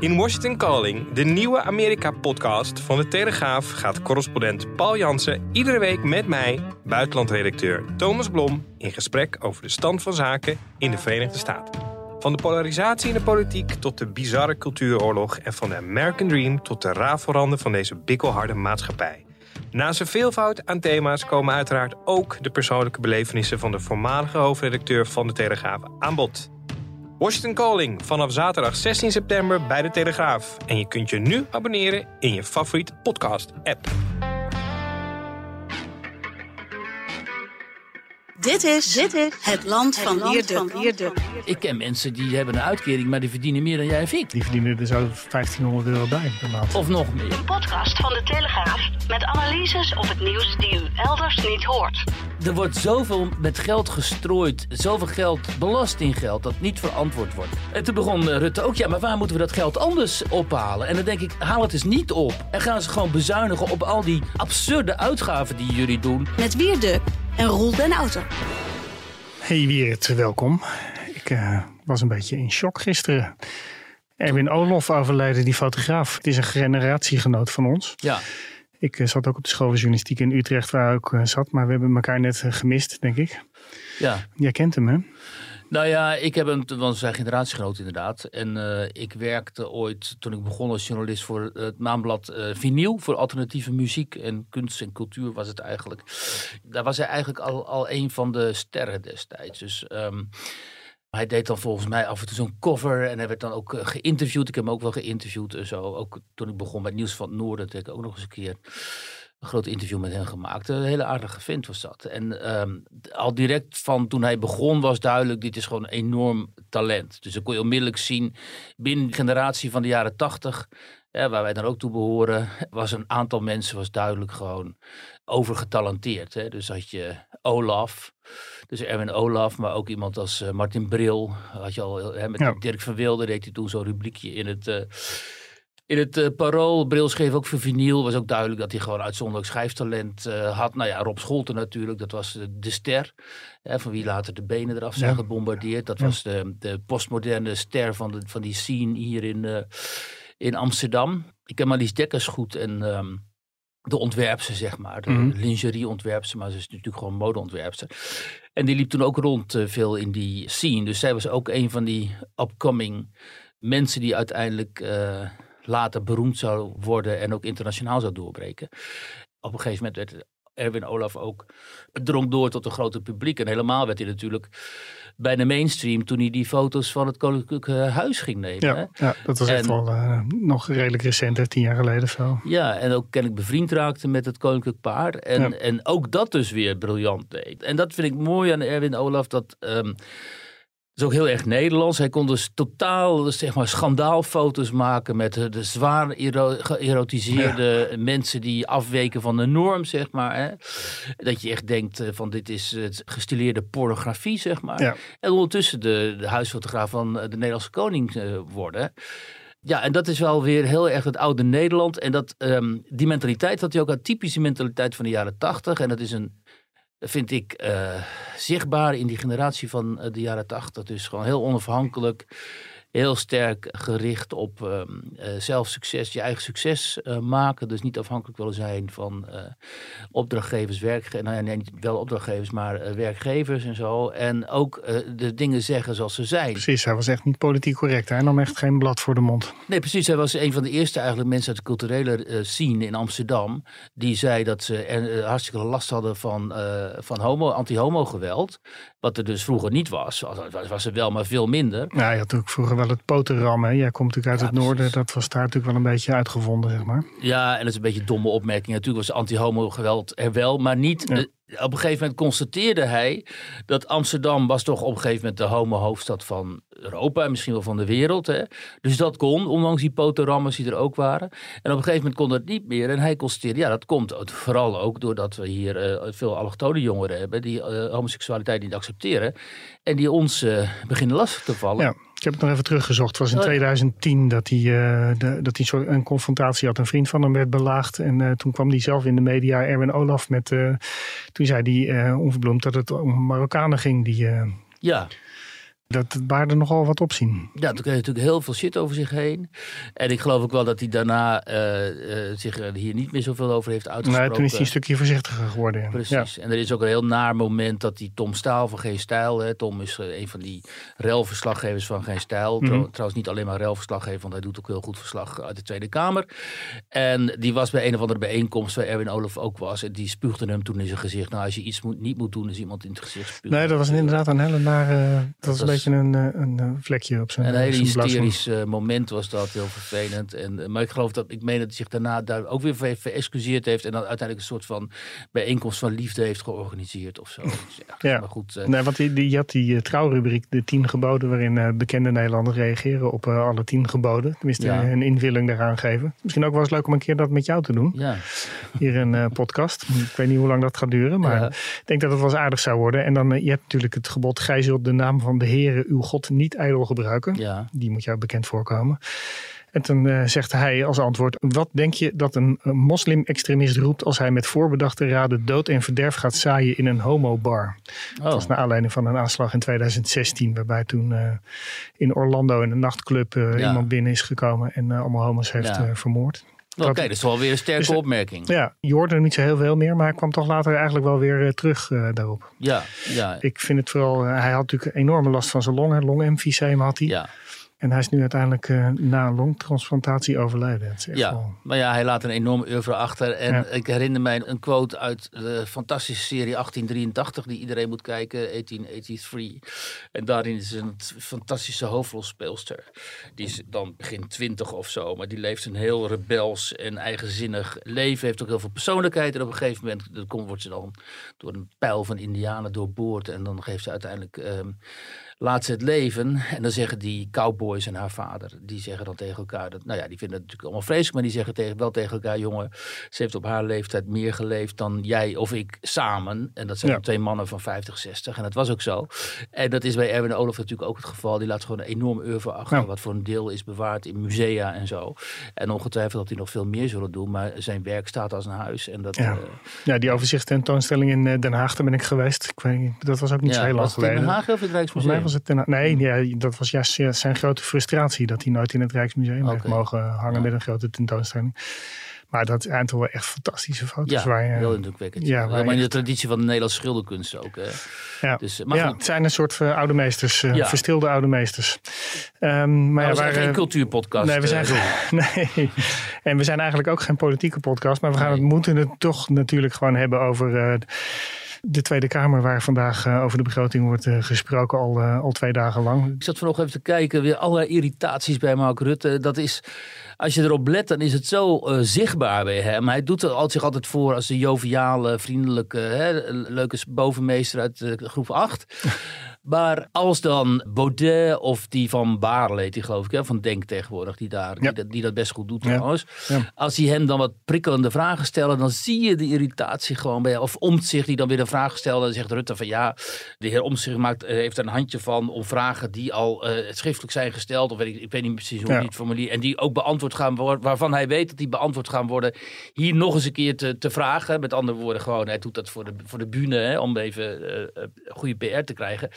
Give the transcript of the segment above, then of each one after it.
In Washington Calling, de nieuwe Amerika-podcast van de Telegraaf, gaat correspondent Paul Jansen iedere week met mij, buitenlandredacteur Thomas Blom, in gesprek over de stand van zaken in de Verenigde Staten. Van de polarisatie in de politiek tot de bizarre cultuuroorlog en van de American Dream tot de rafelranden van deze bikkelharde maatschappij. Naast een veelvoud aan thema's komen uiteraard ook de persoonlijke belevenissen van de voormalige hoofdredacteur van de Telegraaf aan bod. Washington Calling vanaf zaterdag 16 september bij de Telegraaf. En je kunt je nu abonneren in je favoriete podcast-app. Dit is, dit is het land van Leerde. Ik ken mensen die hebben een uitkering, maar die verdienen meer dan jij en ik. Die verdienen er zo 1500 euro bij per maand. Of nog meer. Een podcast van de Telegraaf met analyses op het nieuws die u elders niet hoort. Er wordt zoveel met geld gestrooid, zoveel geld, belastinggeld, dat niet verantwoord wordt. En toen begon eh, Rutte ook, ja, maar waar moeten we dat geld anders ophalen? En dan denk ik, haal het eens niet op. En gaan ze gewoon bezuinigen op al die absurde uitgaven die jullie doen. Met Wierde en Roel den Outer. Hey Wiert, welkom. Ik eh, was een beetje in shock gisteren. Erwin Olof overleden, die fotograaf. Het is een generatiegenoot van ons. Ja. Ik eh, zat ook op de school van journalistiek in Utrecht waar ik ook eh, zat. Maar we hebben elkaar net gemist, denk ik. Ja. Jij kent hem, hè? Nou ja, ik heb hem, want we zijn generatiegenoot inderdaad. En eh, ik werkte ooit, toen ik begon als journalist voor het maandblad eh Vinyl. Voor alternatieve muziek en kunst en cultuur was het eigenlijk. Daar was hij eigenlijk al, al een van de sterren destijds. Dus ehm, hij deed dan volgens mij af en toe zo'n cover. En hij werd dan ook eh, geïnterviewd. Ik heb hem ook wel geïnterviewd en zo. Ook toen ik begon het Nieuws van het Noorden. heb ik ook nog eens een keer een groot interview met hem gemaakt. Een hele aardige vent was dat. En ehm, al direct van toen hij begon was duidelijk, dit is gewoon een enorm talent. Dus dan kon je onmiddellijk zien, binnen de generatie van de jaren tachtig, waar wij dan ook toe behoren, was een aantal mensen was duidelijk gewoon overgetalenteerd. Hè. Dus had je Olaf, dus Erwin Olaf, maar ook iemand als eh, Martin Bril. Had je al, hè, met Ja. Dirk van Wilde deed hij toen zo'n rubriekje in het... eh, in het eh, Parool, Bril schreef ook voor vinyl. Was ook duidelijk dat hij gewoon uitzonderlijk schrijftalent eh, had. Nou ja, Rob Scholten natuurlijk, dat was eh, de ster. Hè, van wie later de benen eraf zijn Ja. gebombardeerd. Dat Ja. was de, de postmoderne ster van, de, van die scene hier in, in Amsterdam. Ik ken Marlies Dekkers goed en ehm, de ontwerpster, zeg maar. De Mhm. lingerie-ontwerpster, maar ze is natuurlijk gewoon modeontwerpster. En die liep toen ook rond veel in die scene. Dus zij was ook een van die upcoming mensen die uiteindelijk later beroemd zou worden en ook internationaal zou doorbreken. Op een gegeven moment werd Erwin Olaf ook drong door tot een groter publiek. En helemaal werd hij natuurlijk bij de mainstream toen hij die foto's van het Koninklijke Huis ging nemen. hè? Ja, ja dat was echt wel eh, nog redelijk recent, hè, tien jaar geleden of zo. Ja, en ook kennelijk bevriend raakte met het koninklijk paard. En, Ja. en ook dat dus weer briljant deed. En dat vind ik mooi aan Erwin Olaf. Dat ehm, is ook heel erg Nederlands. Hij kon dus totaal zeg maar, schandaalfoto's maken met eh, de zwaar ero- geërotiseerde mensen die afweken van de norm, zeg maar. Hè? Dat je echt denkt eh, van dit is gestileerde pornografie, zeg maar. Ja. En ondertussen de, de huisfotograaf van eh, de Nederlandse koning eh, worden. Ja, en dat is wel weer heel erg het oude Nederland. En dat, ehm, die mentaliteit had hij ook een typische mentaliteit van de jaren tachtig. En dat is een, vind ik, eh, zichtbaar in die generatie van eh, de jaren tachtig. Dus gewoon heel onafhankelijk. Heel sterk gericht op ehm, eh, zelf succes, je eigen succes eh, maken. Dus niet afhankelijk willen zijn van eh, opdrachtgevers, werkgevers. Nou ja, nee, niet wel opdrachtgevers, maar werkgevers en zo. En ook de dingen zeggen zoals ze zijn. Precies, hij was echt niet politiek correct. Hij nam echt geen blad voor de mond. Nee, precies. Hij was een van de eerste eigenlijk mensen uit de culturele scene in Amsterdam. Die zei dat ze hartstikke last hadden van, van homo, anti-homo geweld. Wat er dus vroeger niet was. Was, was- er wel, maar veel minder. Ja, hij had natuurlijk vroeger wel het potenram. Hè. Jij komt natuurlijk uit Ja, het noorden. Dat was daar natuurlijk wel een beetje uitgevonden, zeg maar. Ja, en dat is een beetje een domme opmerking. Natuurlijk was anti-homo geweld er wel, maar niet Ja. eh, op een gegeven moment constateerde hij dat Amsterdam was toch op een gegeven moment de homo-hoofdstad van Europa en misschien wel van de wereld. Hè? Dus dat kon, ondanks die potorammers die er ook waren. En op een gegeven moment kon dat niet meer. En hij constateerde, ja, dat komt vooral ook doordat we hier uh, veel allochtone jongeren hebben die uh, homoseksualiteit niet accepteren. En die ons uh, beginnen lastig te vallen. Ja. Ik heb het nog even teruggezocht. Het was in 2010 dat hij, uh, dat hij soort een confrontatie had. Een vriend van hem werd belaagd. En uh, toen kwam hij zelf in de media, Erwin Olaf, met. Uh, toen zei hij onverbloemd dat het om Marokkanen ging. Die, ja. Dat er nogal wat opzien. Ja, toen kreeg hij natuurlijk heel veel shit over zich heen. En ik geloof ook wel dat hij daarna uh, uh, zich hier niet meer zoveel over heeft uitgesproken. Nee, toen is hij een stukje voorzichtiger geworden. Ja. Precies. Ja. En er is ook een heel naar moment dat die Tom Staal van Geen Stijl... Hè, Tom is uh, een van die relverslaggevers van Geen Stijl. Mm -hmm. Trouwens niet alleen maar relverslaggever, want hij doet ook heel goed verslag uit de Tweede Kamer. En die was bij een of andere bijeenkomst waar Erwin Olaf ook was. En die spuugde hem toen in zijn gezicht. Nou, als je iets moet, niet moet doen, is iemand in het gezicht spugen. Nee, dat was inderdaad een hele nare... Dat, dat was beetje een, een, een vlekje op zijn Een hele hysterisch moment was dat, heel vervelend. En, maar ik geloof dat, ik meen dat hij zich daarna daar ook weer even excuseerd heeft. En dan uiteindelijk een soort van bijeenkomst van liefde heeft georganiseerd of zo. Dus, ja, ja. Maar goed, nee, want die, die, je had die trouwrubriek, de tien geboden, waarin bekende Nederlanders reageren op alle tien geboden. Tenminste, Ja. een invulling daaraan geven. Misschien ook wel eens leuk om een keer dat met jou te doen. ja. Hier een podcast. Ik weet niet hoe lang dat gaat duren, maar Ja. ik denk dat het wel eens aardig zou worden. En dan, eh, je hebt natuurlijk het gebod, gij zult de naam van de Uw God niet ijdel gebruiken. ja. Die moet jou bekend voorkomen. En toen eh, zegt hij als antwoord: Wat denk je dat een, een moslim-extremist roept als hij met voorbedachte raden dood en verderf gaat zaaien in een homobar? Dat Oh. was naar aanleiding van een aanslag in 2016, waarbij toen eh, in Orlando in een nachtclub eh, Ja. iemand binnen is gekomen en allemaal homo's heeft Ja. vermoord. Oké, dat is wel weer een sterke Dus, eh, opmerking. Ja, je hoorde er niet zo heel veel meer, maar hij kwam toch later eigenlijk wel weer eh, terug eh, daarop. Ja, ja, Ik vind het vooral, hij had natuurlijk enorme last van zijn longen, longemfyseem had hij. ja. En hij is nu uiteindelijk eh, na een longtransplantatie overleden. Het is echt Ja, wel- maar ja, hij laat een enorme oeuvre achter. En Ja. ik herinner mij een quote uit de fantastische serie 1883, die iedereen moet kijken, 1883. En daarin is een fantastische hoofdrolspeelster. Die is dan begin twintig of zo, maar die leeft een heel rebels en eigenzinnig leven. Heeft ook heel veel persoonlijkheid. En op een gegeven moment dan komt- wordt ze dan door een pijl van indianen doorboord. En dan geeft ze uiteindelijk... ehm, laat ze het leven. En dan zeggen die cowboys en haar vader, die zeggen dan tegen elkaar, dat, nou ja, die vinden het natuurlijk allemaal vreselijk, maar die zeggen tegen, wel tegen elkaar, jongen, ze heeft op haar leeftijd meer geleefd dan jij of ik samen. En dat zijn Ja. twee mannen van 50, 60. En dat was ook zo. En dat is bij Erwin Olaf natuurlijk ook het geval. Die laat gewoon een enorm oeuvre achter, Ja. wat voor een deel is bewaard in musea en zo. En ongetwijfeld dat hij nog veel meer zullen doen, maar zijn werk staat als een huis. En dat, Ja. eh, ja, die overzichtstentoonstelling in eh, Den Haag, daar ben ik geweest. Ik weet, dat was ook niet zo heel lang het in geleden. Den Haag of in het Rijksmuseum? Was het Haag. Nee, ja, dat was juist ja, zijn grote frustratie dat hij nooit in het Rijksmuseum heeft Oké. mogen hangen Ja. met een grote tentoonstelling. Maar dat zijn toch wel echt fantastische foto's. Ja, waar je, heel indrukwekkend. ja, maar in de traditie van de Nederlandse schilderkunst ook. Hè. ja. Dus, maar ja, het zijn een soort eh, oude meesters, eh, Ja. verstilde oude meesters. Ehm, maar ja, we zijn waar, geen eh, cultuurpodcast. Nee, we zijn, eh, nee. En we zijn eigenlijk ook geen politieke podcast. Maar we gaan Nee. het, moeten het toch natuurlijk gewoon hebben over eh, de Tweede Kamer. Waar vandaag eh, over de begroting wordt eh, gesproken al, eh, al twee dagen lang. Ik zat vanochtend even te kijken, weer allerlei irritaties bij Mark Rutte. Dat is, als je erop let, dan is het zo zichtbaar bij hem. Hij doet er zich altijd voor als een joviale, vriendelijke, hè, leuke bovenmeester uit eh, groep 8. Maar als dan Baudet of die van heet die geloof ik, hè, van Denk tegenwoordig, die, daar, Ja. die, dat, die dat best goed doet trouwens. Ja. Als die hem dan wat prikkelende vragen stellen, dan zie je de irritatie gewoon bij. Of Omtzigt die dan weer een vraag stelt. En dan zegt Rutte van ja, de heer Omtzigt maakt, eh, heeft er een handje van om vragen die al eh, schriftelijk zijn gesteld. Of weet ik, ik weet niet precies hoe die het formulier. En die ook beantwoord gaan worden, waarvan hij weet dat die beantwoord gaan worden. Hier nog eens een keer te, te vragen. Met andere woorden, gewoon, hij doet dat voor de, voor de bühne, hè, om even eh, goede PR te krijgen.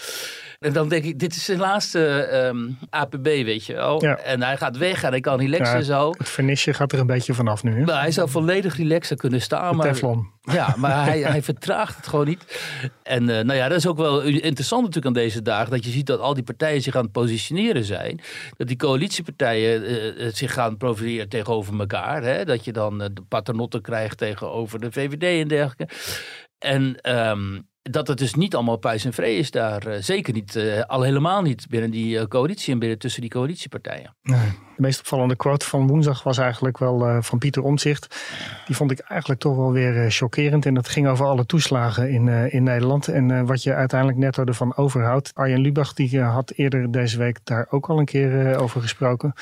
En dan denk ik, dit is zijn laatste ehm, APB, weet je wel. Ja. En hij gaat weg en hij kan relaxen Ja, zo. Het vernisje gaat er een beetje vanaf nu. Hè? Nou, hij zou volledig relaxer kunnen staan. Maar, Teflon. Ja, maar hij, hij vertraagt het gewoon niet. En eh, nou ja, dat is ook wel interessant natuurlijk aan deze dagen. Dat je ziet dat al die partijen zich aan het positioneren zijn. Dat die coalitiepartijen eh, eh, zich gaan profileren tegenover elkaar. Hè? Dat je dan de paternotten krijgt tegenover de VVD en dergelijke. En ehm, dat het dus niet allemaal pijs en vree is daar. Eh, zeker niet, uh, al helemaal niet binnen die uh, coalitie en binnen tussen die coalitiepartijen. Nee. De meest opvallende quote van woensdag was eigenlijk wel van Pieter Omtzigt. Die vond ik eigenlijk toch wel weer chockerend. En dat ging over alle toeslagen in, in Nederland. En wat je uiteindelijk netto ervan overhoudt. Arjen Lubach die had eerder deze week daar ook al een keer over gesproken.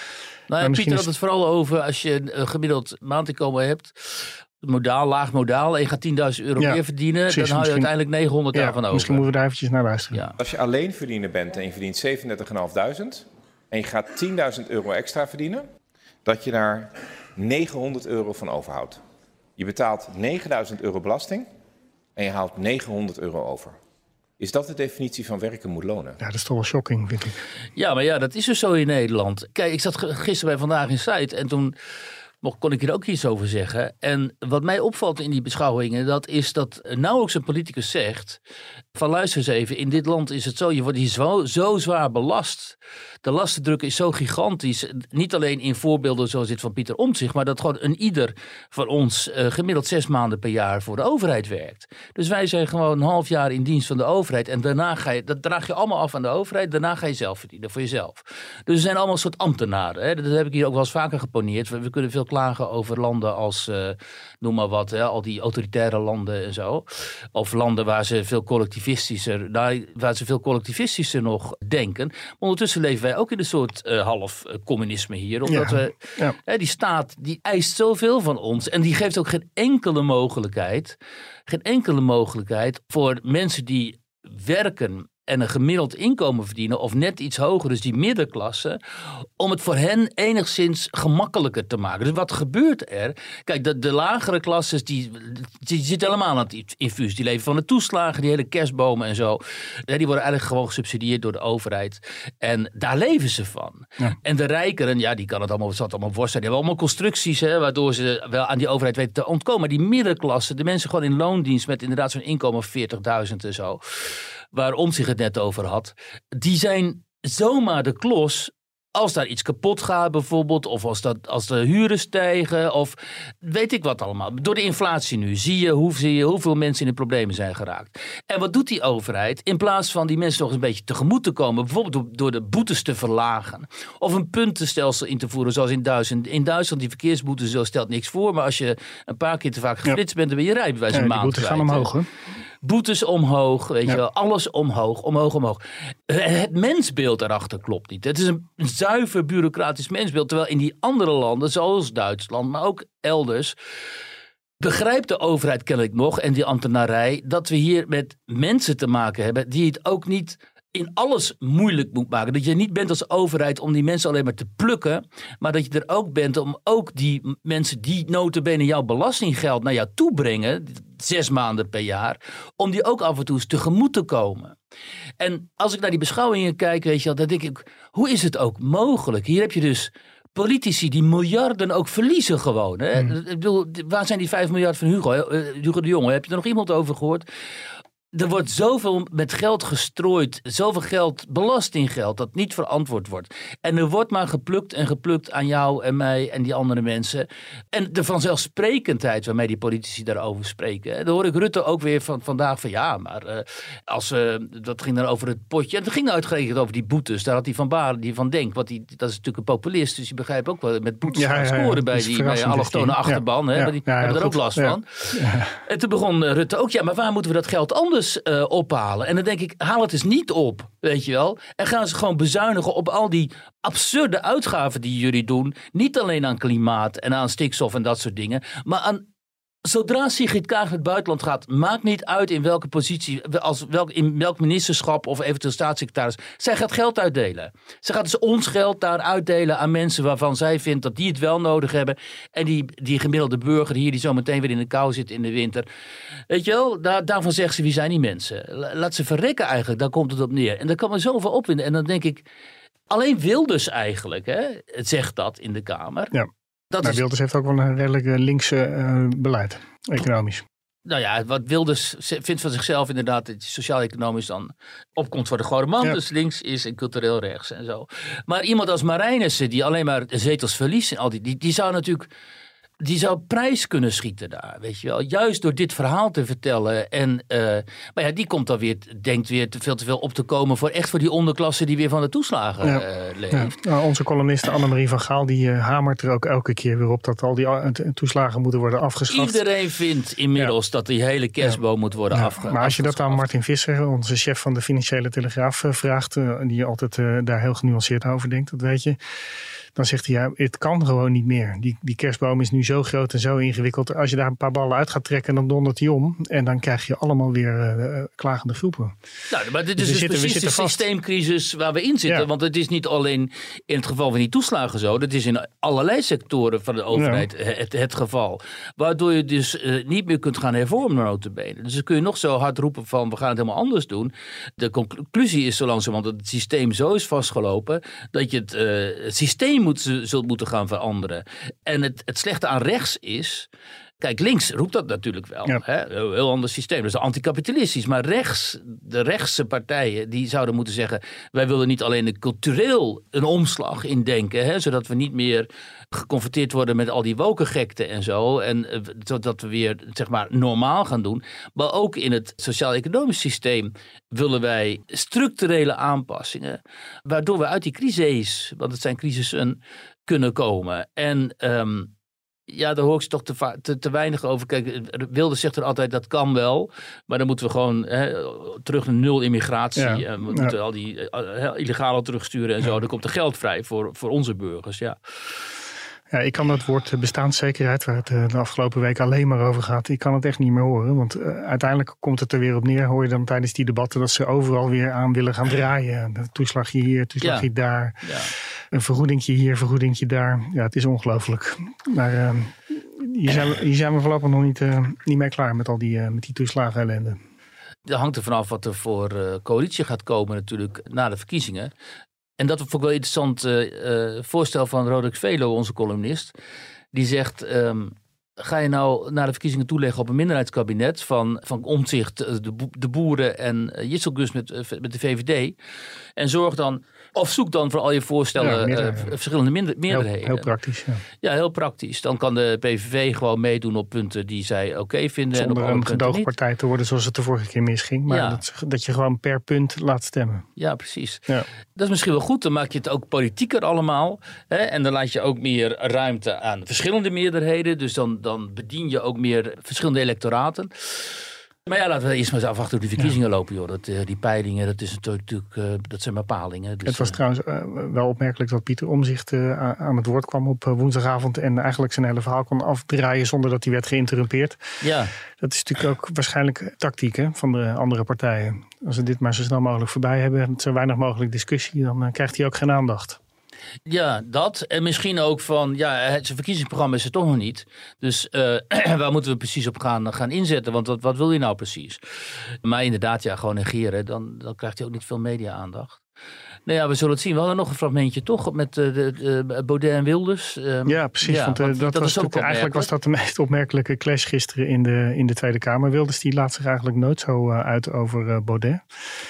Nou ja, Pieter had het vooral over als je een gemiddeld maandinkomen hebt modaal, laag modaal en je gaat 10.000 euro meer verdienen, dan hou je uiteindelijk 900 ja, daarvan over. Misschien moeten we daar eventjes naar luisteren. Ja. Als je alleen verdiener bent en je verdient 37.500 en je gaat 10.000 euro extra verdienen, dat je daar 900 euro van overhoudt. Je betaalt 9.000 euro belasting en je haalt 900 euro over. Is dat de definitie van werken moet lonen? Ja, dat is toch wel shocking, vind ik. Ja, maar ja, dat is dus zo in Nederland. Kijk, ik zat gisteren bij Vandaag in Site en toen kon ik hier ook iets over zeggen. En wat mij opvalt in die beschouwingen, dat is dat nauwelijks een politicus zegt: van luister eens even, in dit land is het zo, je wordt hier zo, zo zwaar belast. De lastendruk is zo gigantisch. Niet alleen in voorbeelden zoals dit van Pieter Omtzigt, maar dat gewoon een ieder van ons uh, gemiddeld zes maanden per jaar voor de overheid werkt. Dus wij zijn gewoon een half jaar in dienst van de overheid en daarna ga je, dat draag je allemaal af aan de overheid, daarna ga je zelf verdienen voor jezelf. Dus we zijn allemaal soort ambtenaren. Hè? Dat heb ik hier ook wel eens vaker geponeerd. We, we kunnen veel over landen als, uh, noem maar wat, hè, al die autoritaire landen en zo. Of landen waar ze veel collectivistischer, waar ze veel collectivistischer nog denken. Maar ondertussen leven wij ook in een soort uh, half communisme hier. Omdat we, Hè, die staat die eist zoveel van ons en die geeft ook geen enkele mogelijkheid, geen enkele mogelijkheid voor mensen die werken en een gemiddeld inkomen verdienen, of net iets hoger, dus die middenklasse, om het voor hen enigszins gemakkelijker te maken. Dus wat gebeurt er? Kijk, de, de lagere klasses, die, die zitten helemaal aan het infuus. Die leven van de toeslagen, die hele kerstbomen en zo. Die worden eigenlijk gewoon gesubsidieerd door de overheid. En daar leven ze van. En de rijkeren, ja, die kan het allemaal, zat allemaal worst Die hebben allemaal constructies, hè, waardoor ze wel aan die overheid weten te ontkomen. Maar die middenklasse, de mensen gewoon in loondienst met inderdaad zo'n inkomen van 40.000 en zo waar zich het net over had, die zijn zomaar de klos als daar iets kapot gaat bijvoorbeeld, of als, dat, als de huren stijgen, of weet ik wat allemaal. Door de inflatie nu zie je, hoe, zie je hoeveel mensen in de problemen zijn geraakt. En wat doet die overheid? In plaats van die mensen nog eens een beetje tegemoet te komen, bijvoorbeeld door, de boetes te verlagen, of een puntenstelsel in te voeren, zoals in Duitsland. In Duitsland, die verkeersboetes, zo stelt niks voor, maar als je een paar keer te vaak geflitst bent, dan ben je rijbewijs ja, een maand boetes gaan omhoog, hè? Boetes omhoog, weet je wel, alles omhoog, omhoog, omhoog. Het mensbeeld daarachter klopt niet. Het is een zuiver bureaucratisch mensbeeld, terwijl in die andere landen, zoals Duitsland, maar ook elders, begrijpt de overheid kennelijk nog en die ambtenarij dat we hier met mensen te maken hebben die het ook niet in alles moeilijk moet maken. Dat je niet bent als overheid om die mensen alleen maar te plukken. Maar dat je er ook bent om ook die mensen die notabene jouw belastinggeld naar jou toe brengen. Zes maanden per jaar. Om die ook af en toe eens tegemoet te komen. En als ik naar die beschouwingen kijk, weet je wel, dan denk ik, hoe is het ook mogelijk? Hier heb je dus politici die miljarden ook verliezen gewoon. Hè? Hmm. Ik bedoel, waar zijn die 5 miljard van Hugo, eh, Hugo de Jonge? Heb je er nog iemand over gehoord? Er wordt zoveel met geld gestrooid, zoveel geld, belastinggeld, dat niet verantwoord wordt. En er wordt maar geplukt en geplukt aan jou en mij en die andere mensen. En de vanzelfsprekendheid waarmee die politici daarover spreken. Daar hoor ik Rutte ook weer van vandaag van ja, maar uh, als uh, dat ging dan over het potje. En het ging uitgerekend over die boetes. Daar had hij van Baren die van denkt, want die, dat is natuurlijk een populist, dus je begrijpt ook wel met boetes gaan scoren bij die bij allochtone achterban. Hè, die hebben er ook last van. En toen begon Rutte ook, ja, maar waar moeten we dat geld anders uh, ophalen. En dan denk ik, haal het eens niet op, weet je wel. En gaan ze gewoon bezuinigen op al die absurde uitgaven die jullie doen. Niet alleen aan klimaat en aan stikstof en dat soort dingen. Maar aan Zodra Sigrid Kaag het buitenland gaat, maakt niet uit in welke positie, als welk, in welk ministerschap of eventueel staatssecretaris. Zij gaat geld uitdelen. Ze gaat dus ons geld daar uitdelen aan mensen waarvan zij vindt dat die het wel nodig hebben. En die, die gemiddelde burger hier, die zo meteen weer in de kou zit in de winter. Weet je wel, daar, daarvan zegt ze wie zijn die mensen. Laat ze verrekken eigenlijk, daar komt het op neer. En daar kan me zoveel opwinden. En dan denk ik, alleen Wilders eigenlijk, hè, het zegt dat in de Kamer. Ja. Dat maar Wilders heeft ook wel een redelijk eh, linkse uh, beleid, economisch. Nou ja, wat Wilders vindt van zichzelf inderdaad dat sociaal-economisch dan opkomt voor de gewone man. Dus links is en cultureel rechts en zo. Maar iemand als Marijnissen, die alleen maar zetels verliest en al die, die, die zou natuurlijk die zou prijs kunnen schieten daar, weet je wel. Juist door dit verhaal te vertellen. En, uh, maar ja, die komt dan weer, denkt weer te veel te veel op te komen voor echt voor die onderklasse die weer van de toeslagen ja. uh, leeft. Ja. Nou, onze columniste Annemarie van Gaal, die uh, hamert er ook elke keer weer op dat al die toeslagen moeten worden afgeschaft. Iedereen vindt inmiddels ja. dat die hele kerstboom moet worden afgeschaft. Maar als je dat aan Martin Visser, onze chef van de Financiële Telegraaf, vraagt, die altijd daar heel genuanceerd over denkt, dat weet je dan zegt hij ja, het kan gewoon niet meer. Die, die kerstboom is nu zo groot en zo ingewikkeld. Als je daar een paar ballen uit gaat trekken, dan dondert hij om. En dan krijg je allemaal weer uh, klagende groepen. Nou, maar dit is dus, dus precies de systeemcrisis waar we in zitten. Ja. Want het is niet alleen in het geval van die toeslagen zo. Dat is in allerlei sectoren van de overheid ja. het, het, geval. Waardoor je dus uh, niet meer kunt gaan hervormen, notabene. Dus dan kun je nog zo hard roepen van we gaan het helemaal anders doen. De conclusie is zo langzamerhand dat het systeem zo is vastgelopen. Dat je het, uh, het systeem moet, zult moeten gaan veranderen. En het, het slechte aan rechts is. Kijk, links roept dat natuurlijk wel. Ja. Hè? Een heel ander systeem. Dat is anticapitalistisch. Maar rechts, de rechtse partijen, die zouden moeten zeggen... wij willen niet alleen een cultureel een omslag indenken... Hè? zodat we niet meer geconfronteerd worden met al die wokengekte en zo. En uh, zodat we weer, zeg maar, normaal gaan doen. Maar ook in het sociaal-economisch systeem willen wij structurele aanpassingen. Waardoor we uit die crisis, want het zijn crisissen, kunnen komen. En... Um, ja, daar hoor ik ze toch te, te, te, weinig over. Kijk, Wilde zegt er altijd dat kan wel. Maar dan moeten we gewoon hè, terug naar nul immigratie. Ja. En we moeten al die uh, illegale terugsturen en zo. Dan komt er geld vrij voor, voor onze burgers. Ja. Ja, ik kan het woord bestaanszekerheid, waar het de afgelopen week alleen maar over gaat, ik kan het echt niet meer horen. Want uh, uiteindelijk komt het er weer op neer, hoor je dan tijdens die debatten, dat ze overal weer aan willen gaan draaien. Een toeslagje hier, toeslagje ja. daar. Ja. Een vergoedingje hier, vergoedingje daar. Ja, het is ongelooflijk. Maar uh, hier, zijn we, hier zijn we voorlopig nog niet, uh, niet mee klaar met al die, met die toeslagen ellende. Dat hangt er vanaf wat er voor uh, coalitie gaat komen natuurlijk na de verkiezingen. En dat vond ik wel een interessant uh, voorstel van Roderick Velo, onze columnist. Die zegt, um, ga je nou naar de verkiezingen toeleggen op een minderheidskabinet van, van Omtzigt, de, de boeren en Jitselgus met, met de VVD. En zorg dan of zoek dan voor al je voorstellen ja, uh, verschillende meerderheden. Heel, heel praktisch. Ja. ja. heel praktisch. Dan kan de PVV gewoon meedoen op punten die zij oké okay vinden. Zonder en op een gedoogpartij te worden zoals het de vorige keer misging. Maar ja. dat, dat, je gewoon per punt laat stemmen. Ja, precies. Ja. Dat is misschien wel goed. Dan maak je het ook politieker allemaal. Hè? En dan laat je ook meer ruimte aan verschillende meerderheden. Dus dan, dan bedien je ook meer verschillende electoraten. Maar ja, laten we eerst maar eens afwachten hoe die verkiezingen ja. lopen. Joh. Dat, uh, die peilingen, dat, is natuurlijk, uh, dat zijn maar palingen. Dus, het was uh, trouwens wel opmerkelijk dat Pieter Omzicht aan het woord kwam op woensdagavond. En eigenlijk zijn hele verhaal kon afdraaien zonder dat hij werd geïnterrumpeerd. Ja. Dat is natuurlijk ook waarschijnlijk tactiek hè, van de andere partijen. Als ze dit maar zo snel mogelijk voorbij hebben, met zo weinig mogelijk discussie, dan krijgt hij ook geen aandacht. Ja, dat. En misschien ook van, ja, het verkiezingsprogramma is er toch nog niet. Dus uh, waar moeten we precies op gaan, gaan inzetten? Want wat, wat wil je nou precies? Maar inderdaad, ja, gewoon negeren. Dan, dan krijgt hij ook niet veel media-aandacht. Nou ja, we zullen het zien. We hadden nog een fragmentje toch met uh, de, de, Baudet en Wilders. Um, ja, precies. Ja, want, want, dat, dat was eigenlijk was dat de meest opmerkelijke clash gisteren in de, in de Tweede Kamer. Wilders die laat zich eigenlijk nooit zo uit over Baudet.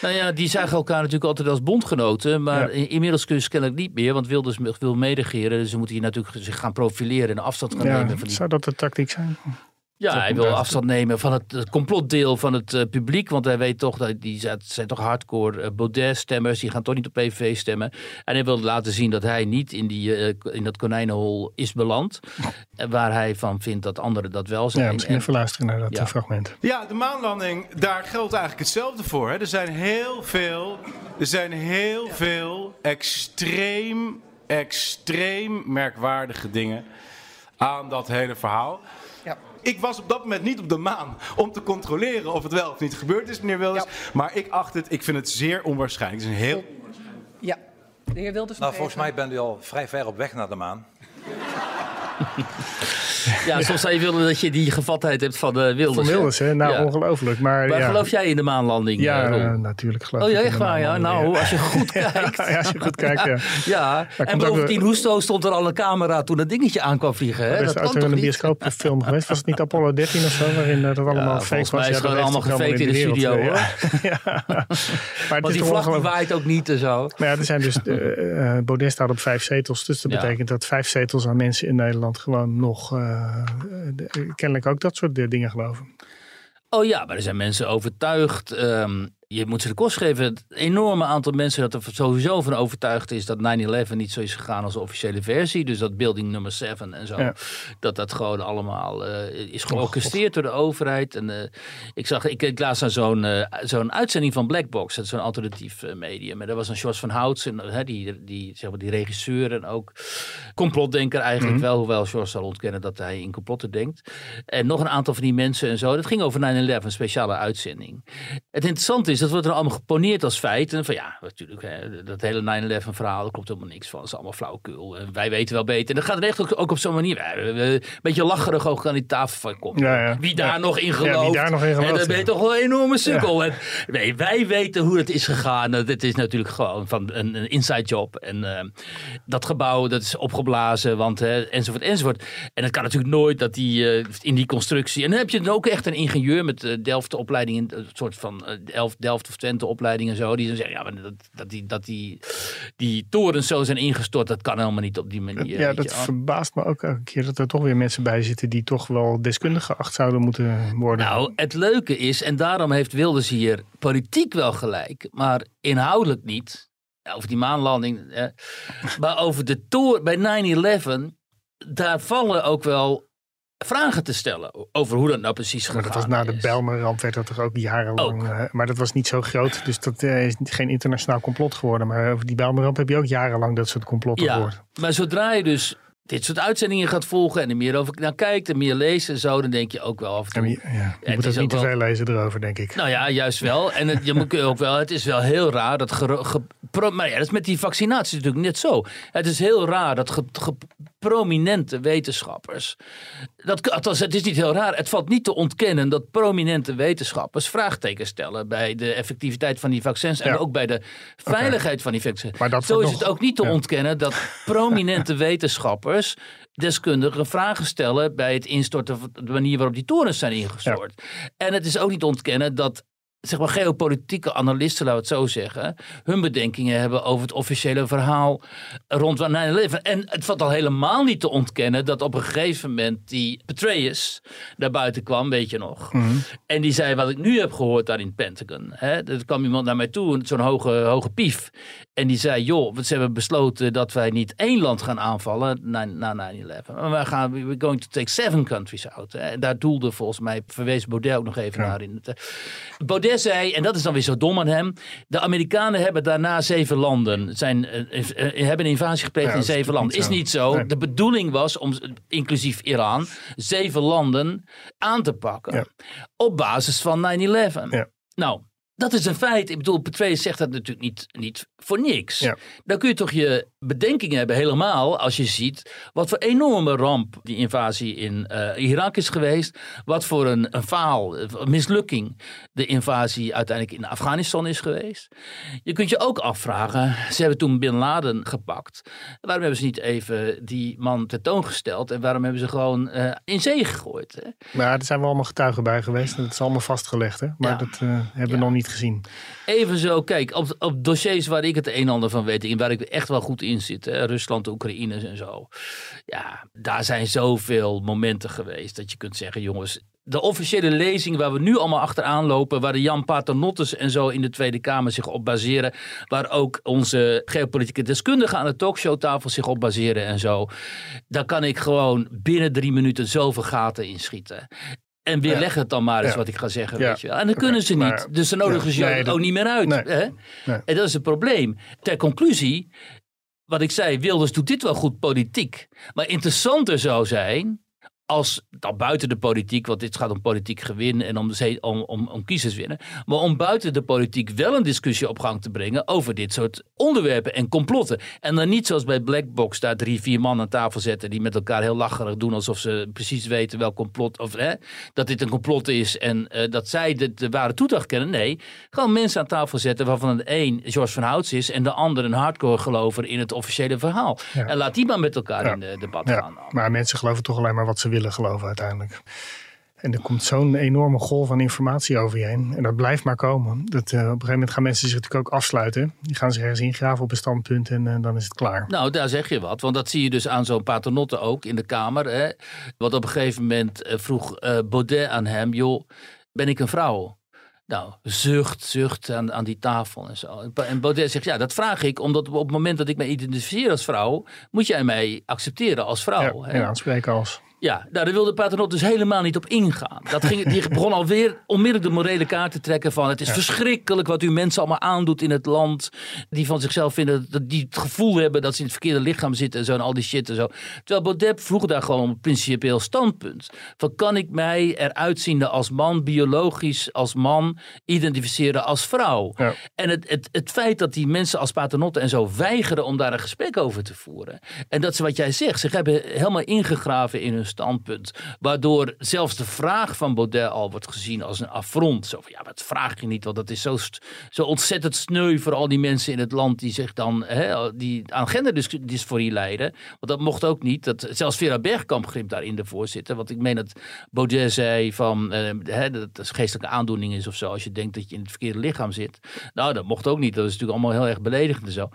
Nou ja, die zagen elkaar natuurlijk altijd als bondgenoten. Maar ja. inmiddels kun je kennelijk niet meer. Want Wilders wil meeregeren. Dus ze moeten hier natuurlijk zich gaan profileren en afstand gaan ja, nemen. Van die... Zou dat de tactiek zijn? Ja, hij wil afstand nemen van het, het complotdeel van het uh, publiek. Want hij weet toch dat die zijn toch hardcore uh, Baudet-stemmers. Die gaan toch niet op PVV stemmen. En hij wil laten zien dat hij niet in, die, uh, in dat konijnenhol is beland. waar hij van vindt dat anderen dat wel zijn. Ja, misschien en, even luisteren naar dat ja. fragment. Ja, de maanlanding, daar geldt eigenlijk hetzelfde voor. Hè. Er zijn heel veel, er zijn heel veel extreem, extreem merkwaardige dingen aan dat hele verhaal. Ik was op dat moment niet op de maan om te controleren of het wel of niet gebeurd is, meneer Wilders. Ja. Maar ik acht het, ik vind het zeer onwaarschijnlijk. Het is een heel... Ja, de heer Wilders. Nou, volgens mij bent u al vrij ver op weg naar de maan. Ja, soms zou je willen dat je die gevatheid hebt van uh, Wilders. Van Wilders, hè? Nou, ja. ongelooflijk. Maar, maar ja. geloof jij in de maanlanding? Ja, uh, uh, natuurlijk geloof oh, ik ja, in echt de waar, ja. Nou, als je goed kijkt. ja, als je goed kijkt, ja. ja. En bovendien, hoesto stond er al een camera toen dat dingetje aan kwam vliegen. Hè? Is Dat toch een bioscoopfilm geweest. Was het niet Apollo 13 of zo? Waarin eh, dat allemaal fake volgens was. mij is Ja, het gewoon heeft allemaal gefaked in de studio, eh, ja. Maar Want is die vlag waait ook niet en zo. Maar ja, er zijn dus, eh, eh, Baudet staat op vijf zetels. Dus dat betekent dat vijf zetels aan mensen in Nederland gewoon nog de, kennelijk ook dat soort dingen geloven. Oh ja, maar er zijn mensen overtuigd. Um, je moet ze de kost geven. Het enorme aantal mensen dat er sowieso van overtuigd is dat 9-11 niet zo is gegaan als de officiële versie. Dus dat building nummer 7 en zo. Dat dat gewoon allemaal uh, is Oh, georchestreerd door de overheid. En uh, ik zag, ik, ik laat aan zo'n uh, zo'n uitzending van Blackbox. Dat is zo'n alternatief medium. En daar was een George van Houtsen, die, die, zeg maar, die regisseur en ook complotdenker eigenlijk mm -hmm. wel. Hoewel George zal ontkennen dat hij in complotten denkt. En nog een aantal van die mensen en zo. Dat ging over 9-11, een speciale uitzending. Het interessante is dat wordt er allemaal geponeerd als feit. En van ja, natuurlijk, hè, dat hele 9-11 verhaal, daar klopt helemaal niks van. Dat is allemaal flauwekul. En wij weten wel beter. En dat gaat er echt ook, ook op zo'n manier. Een beetje lacherig ook aan die tafel van komt. Ja, ja. Wie daar ja. nog in gelooft. wie daar nog in gelooft. En dan ben je toch wel een enorme sukkel. En, nee, wij weten hoe het is gegaan. Het is natuurlijk gewoon van een, een inside job. En uh, dat gebouw, dat is opgeblazen, want hè, enzovoort, enzovoort. En het kan natuurlijk nooit dat die uh, in die constructie. En dan heb je dan ook echt een ingenieur met uh, Delft opleiding, in een soort van Delft, Delft of Twente opleiding en zo. Die dan zeggen, ja, maar dat, dat, die, dat die, die torens zo zijn ingestort, dat kan helemaal niet op die manier. Ja, dat verbaast me ook elke keer dat er toch weer mensen bij zitten die toch wel deskundig geacht zouden moeten worden. Nou, het leuke is, en daarom heeft Wilders hier politiek wel gelijk, maar inhoudelijk niet. Over die maanlanding. Hè. maar over de toren bij 9-11, daar vallen ook wel vragen te stellen over hoe dat nou precies Maar dat was na de Bijlmerramp werd dat toch ook jarenlang. Ook. Uh, maar dat was niet zo groot, dus dat uh, is geen internationaal complot geworden. Maar over die Bijlmerramp heb je ook jarenlang dat soort complotten ja, gehoord. Maar zodra je dus dit soort uitzendingen gaat volgen en er meer over naar kijkt en meer leest en zo, dan denk je ook wel af en toe. Ja, je, ja, je moet ook niet te veel lezen erover, denk ik. Nou ja, juist wel. En het, je moet ook wel, het is wel heel raar dat. Ge, ge, pro, maar ja, dat is met die vaccinatie natuurlijk net zo. Het is heel raar dat ge, prominente wetenschappers. Dat, althans, het is niet heel raar. Het valt niet te ontkennen dat prominente wetenschappers vraagtekens stellen bij de effectiviteit van die vaccins en Ja. ook bij de veiligheid van die vaccins. Maar dat Zo is nog- het ook niet te ja. ontkennen dat prominente wetenschappers deskundigen vragen stellen bij het instorten van de manier waarop die torens zijn ingestort. En het is ook niet te ontkennen dat zeg maar geopolitieke analisten, laten we het zo zeggen, hun bedenkingen hebben over het officiële verhaal rond 9-11. En het valt al helemaal niet te ontkennen dat op een gegeven moment die Petraeus naar buiten kwam, weet je nog. En die zei, wat ik nu heb gehoord daar in het Pentagon. Hè, er kwam iemand naar mij toe, zo'n hoge, hoge pief. En die zei, joh, ze hebben besloten dat wij niet één land gaan aanvallen na, na 9-11. Maar wij gaan, we're going to take seven countries out. Hè. En daar doelde volgens mij, verwees Baudet ook nog even naar. In eh. Baudet zei, en dat is dan weer zo dom aan hem. De Amerikanen hebben daarna zeven landen, zijn, eh, eh, hebben een invasie gepleegd Ja, in zeven landen. niet Is niet zo. Nee. De bedoeling was om, inclusief Iran, zeven landen aan te pakken. Ja. Op basis van 9-11. Ja. Nou, dat is een feit. Ik bedoel, Petraeus zegt dat natuurlijk niet, niet voor niks. Dan kun je toch je bedenkingen hebben, helemaal als je ziet wat voor enorme ramp die invasie in eh, Irak is geweest. Wat voor een, een faal, een mislukking de invasie uiteindelijk in Afghanistan is geweest. Je kunt je ook afvragen, ze hebben toen Bin Laden gepakt. Waarom hebben ze niet even die man tentoongesteld en waarom hebben ze gewoon eh, in zee gegooid? Hè? Maar er zijn wel allemaal getuigen bij geweest. en Dat is allemaal vastgelegd, hè? Maar Ja. dat eh, hebben we Ja. nog niet gezien. Evenzo, kijk, op, op dossiers waar ik het een en ander van weet, en waar ik echt wel goed in zit, hè, Rusland, Oekraïne en zo. Ja, daar zijn zoveel momenten geweest dat je kunt zeggen, jongens, de officiële lezing waar we nu allemaal achteraan lopen, waar de Jan Paternottes en zo in de Tweede Kamer zich op baseren, waar ook onze geopolitieke deskundigen aan de talkshowtafel zich op baseren en zo, daar kan ik gewoon binnen drie minuten zoveel gaten inschieten. En weer Ja. leg het dan maar eens Ja. wat ik ga zeggen, Ja. weet je wel. En dat kunnen ze niet. maar- dus dan nodigen ze Nee, dat- ook niet meer uit. Nee. Hè? Nee. En dat is het probleem. Ter conclusie, wat ik zei, Wilders doet dit wel goed politiek. Maar interessanter zou zijn, als, dan buiten de politiek, want dit gaat om politiek gewin en om, om, om, om kiezers winnen. Maar om buiten de politiek wel een discussie op gang te brengen over dit soort onderwerpen en complotten. En dan niet zoals bij Blackbox daar drie, vier man aan tafel zetten die met elkaar heel lacherig doen alsof ze precies weten welk complot, of hè, dat dit een complot is en eh, dat zij de, de ware toedracht kennen. Nee, gewoon mensen aan tafel zetten waarvan de een George van Houts is en de ander een hardcore gelover in het officiële verhaal. Ja. En laat die maar met elkaar Ja. in de debat Ja. gaan. Maar mensen geloven toch alleen maar wat ze willen geloven uiteindelijk. En er komt zo'n enorme golf van informatie over je heen. En dat blijft maar komen. Dat, uh, op een gegeven moment gaan mensen zich natuurlijk ook afsluiten. Die gaan zich ergens ingraven op een standpunt en uh, dan is het klaar. Nou, daar zeg je wat. Want dat zie je dus aan zo'n paternotte ook in de Kamer. Hè? Want op een gegeven moment uh, vroeg Baudet aan hem... joh, ben ik een vrouw? Nou, zucht, zucht aan, aan die tafel en zo. En Baudet zegt, ja, dat vraag ik omdat op het moment dat ik me identificeer als vrouw... moet jij mij accepteren als vrouw. Ja, en aanspreken als... Ja, nou, daar wilde Paternot dus helemaal niet op ingaan. Dat ging, die begon alweer onmiddellijk de morele kaart te trekken van... het is verschrikkelijk wat u mensen allemaal aandoet in het land... die van zichzelf vinden, dat die het gevoel hebben dat ze in het verkeerde lichaam zitten... en zo en al die shit en zo. Terwijl Baudet vroeg daar gewoon een principieel standpunt. Van kan ik mij eruit ziende als man, biologisch als man... identificeren als vrouw? Ja. En het, het, het feit dat die mensen als Paternotte en zo weigeren... om daar een gesprek over te voeren... en dat ze wat jij zegt, zich hebben helemaal ingegraven in hun standpunt. Waardoor zelfs de vraag van Baudet al wordt gezien als een affront. Zo van, ja, wat vraag je niet, want dat is zo, zo ontzettend sneu voor al die mensen in het land die zich dan hè, die aan genderdysforie lijden. Want dat mocht ook niet. Dat, zelfs Vera Bergkamp grimt daarin de voorzitter. Want ik meen dat Baudet zei van, eh, hè, dat het geestelijke aandoening is of zo. Als je denkt dat je in het verkeerde lichaam zit. Nou, dat mocht ook niet. Dat is natuurlijk allemaal heel erg beledigend en zo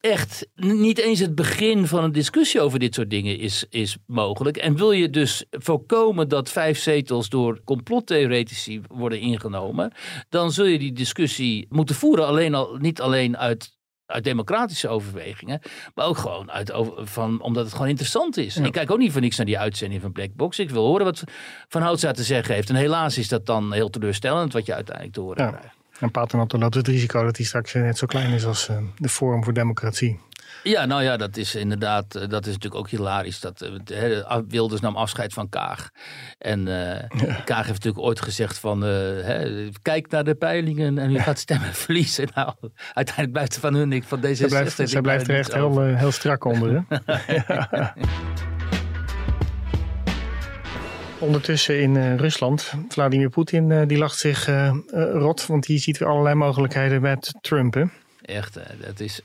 echt niet eens het begin van een discussie over dit soort dingen is, is mogelijk. En wil je dus voorkomen dat vijf zetels door complottheoretici worden ingenomen, dan zul je die discussie moeten voeren. Alleen al, niet alleen uit uit democratische overwegingen, maar ook gewoon uit, over, van, omdat het gewoon interessant is. Ik kijk ook niet voor niks naar die uitzending van Blackbox. Ik wil horen wat Van Houtza te zeggen heeft. En helaas is dat dan heel teleurstellend wat je uiteindelijk te horen krijgt. En Paternotte loopt het risico dat hij straks net zo klein is als uh, de Forum voor Democratie. Ja, nou ja, dat is inderdaad, eh, dat is natuurlijk ook hilarisch. Dat, uh, Wilders nam afscheid van Kaag. En uh, Kaag heeft natuurlijk ooit gezegd van, kijk naar de peilingen en u gaat stemmen verliezen. Nou, uiteindelijk buiten van hun, ik van deze. Zij blijft, zij blijft er echt heel, heel strak onder. ja. Ondertussen in uh, Rusland, Vladimir Poetin uh, die lacht zich uh, rot, want die ziet weer allerlei mogelijkheden met Trump. Hè? Echt, dat is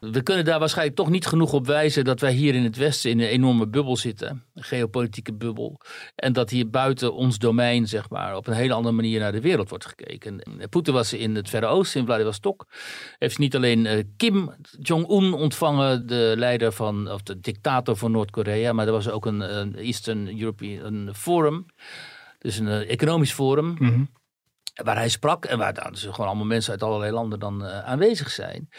we kunnen daar waarschijnlijk toch niet genoeg op wijzen dat wij hier in het Westen in een enorme bubbel zitten. Een geopolitieke bubbel. En dat hier buiten ons domein, zeg maar, op een hele andere manier naar de wereld wordt gekeken. Poetin was in het Verre Oosten, in Vladivostok. Heeft niet alleen uh, Kim Jong-un ontvangen, de leider van, of de dictator van Noord-Korea. Maar er was ook een, Eastern European Forum. Dus een uh, economisch forum. Mm waar hij sprak en waar dan dus gewoon allemaal mensen uit allerlei landen dan uh, aanwezig zijn.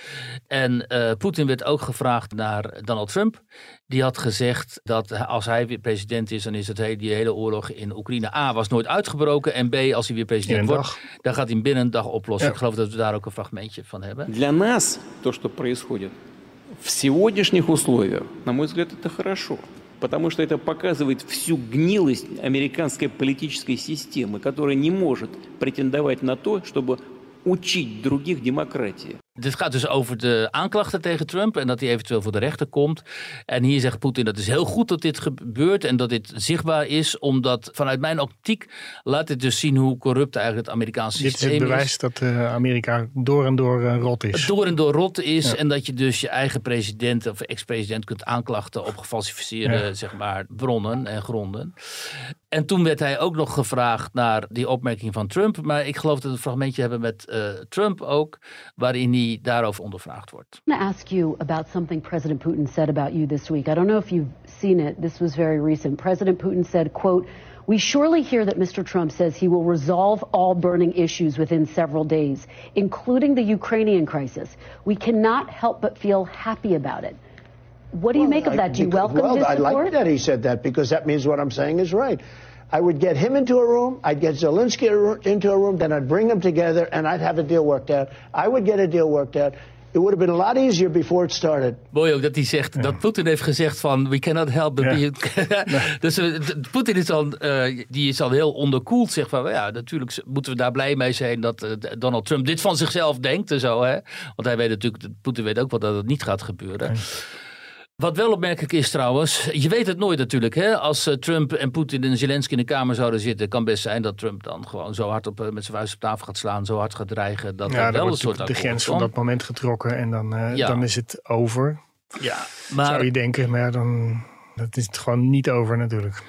En uh, Poetin werd ook gevraagd naar Donald Trump. Die had gezegd dat als hij weer president is, dan is het hele, die hele oorlog in Oekraïne A was nooit uitgebroken en B als hij weer president wordt, dan gaat hij binnen een dag oplossen. Ja. Ik geloof dat we daar ook een fragmentje van hebben. Для нас то, что происходит в сегодняшних условиях, на мой взгляд, это хорошо. Потому что это показывает всю гнилость американской политической системы, которая не может претендовать на то, чтобы учить других демократии. Dit gaat dus over de aanklachten tegen Trump en dat hij eventueel voor de rechter komt. En hier zegt Poetin dat is heel goed dat dit gebeurt en dat dit zichtbaar is, omdat vanuit mijn optiek laat dit dus zien hoe corrupt eigenlijk het Amerikaanse systeem is. Dit is het bewijs dat uh, Amerika door en door uh, rot is. Door en door rot is en dat je dus je eigen president of ex-president kunt aanklachten op gefalsificeerde ja. zeg maar, bronnen en gronden. En toen werd hij ook nog gevraagd naar die opmerking van Trump. Maar ik geloof dat we een fragmentje hebben met uh, Trump ook, waarin hij daarover ondervraagd wordt. I want to ask you about something President Putin said about you this week. I don't know if you've seen it. This was very recent. President Putin said, quote, We surely hear that Mr. Trump says he will resolve all burning issues within several days, including the Ukrainian crisis. We cannot help but feel happy about it. What do you make of that? Do you welcome well, his I like that he said that because that means what I'm saying is right. I would get him into a room, I'd get Zelensky into a room, then I'd bring them together and I'd have a deal worked out. I would get a deal worked out. It would have been a lot easier before it started. Mooi ook dat hij zegt, ja. dat Poetin heeft gezegd van we cannot help but ja. be... dus uh, Poetin is al, uh, die is al heel onderkoeld, zegt van ja, natuurlijk moeten we daar blij mee zijn dat uh, Donald Trump dit van zichzelf denkt en zo. Hè? Want hij weet natuurlijk, Poetin weet ook wel dat het niet gaat gebeuren. Ja. Wat wel opmerkelijk is trouwens, je weet het nooit natuurlijk. Hè? Als uh, Trump en Poetin en Zelensky in de kamer zouden zitten, kan best zijn dat Trump dan gewoon zo hard op, uh, met zijn vuist op tafel gaat slaan, zo hard gaat dreigen. Dat ja, er wel een soort de grens van dat moment getrokken en dan, uh, ja. dan is het over. Ja, maar, Zou je denken, maar dan dat is het gewoon niet over natuurlijk.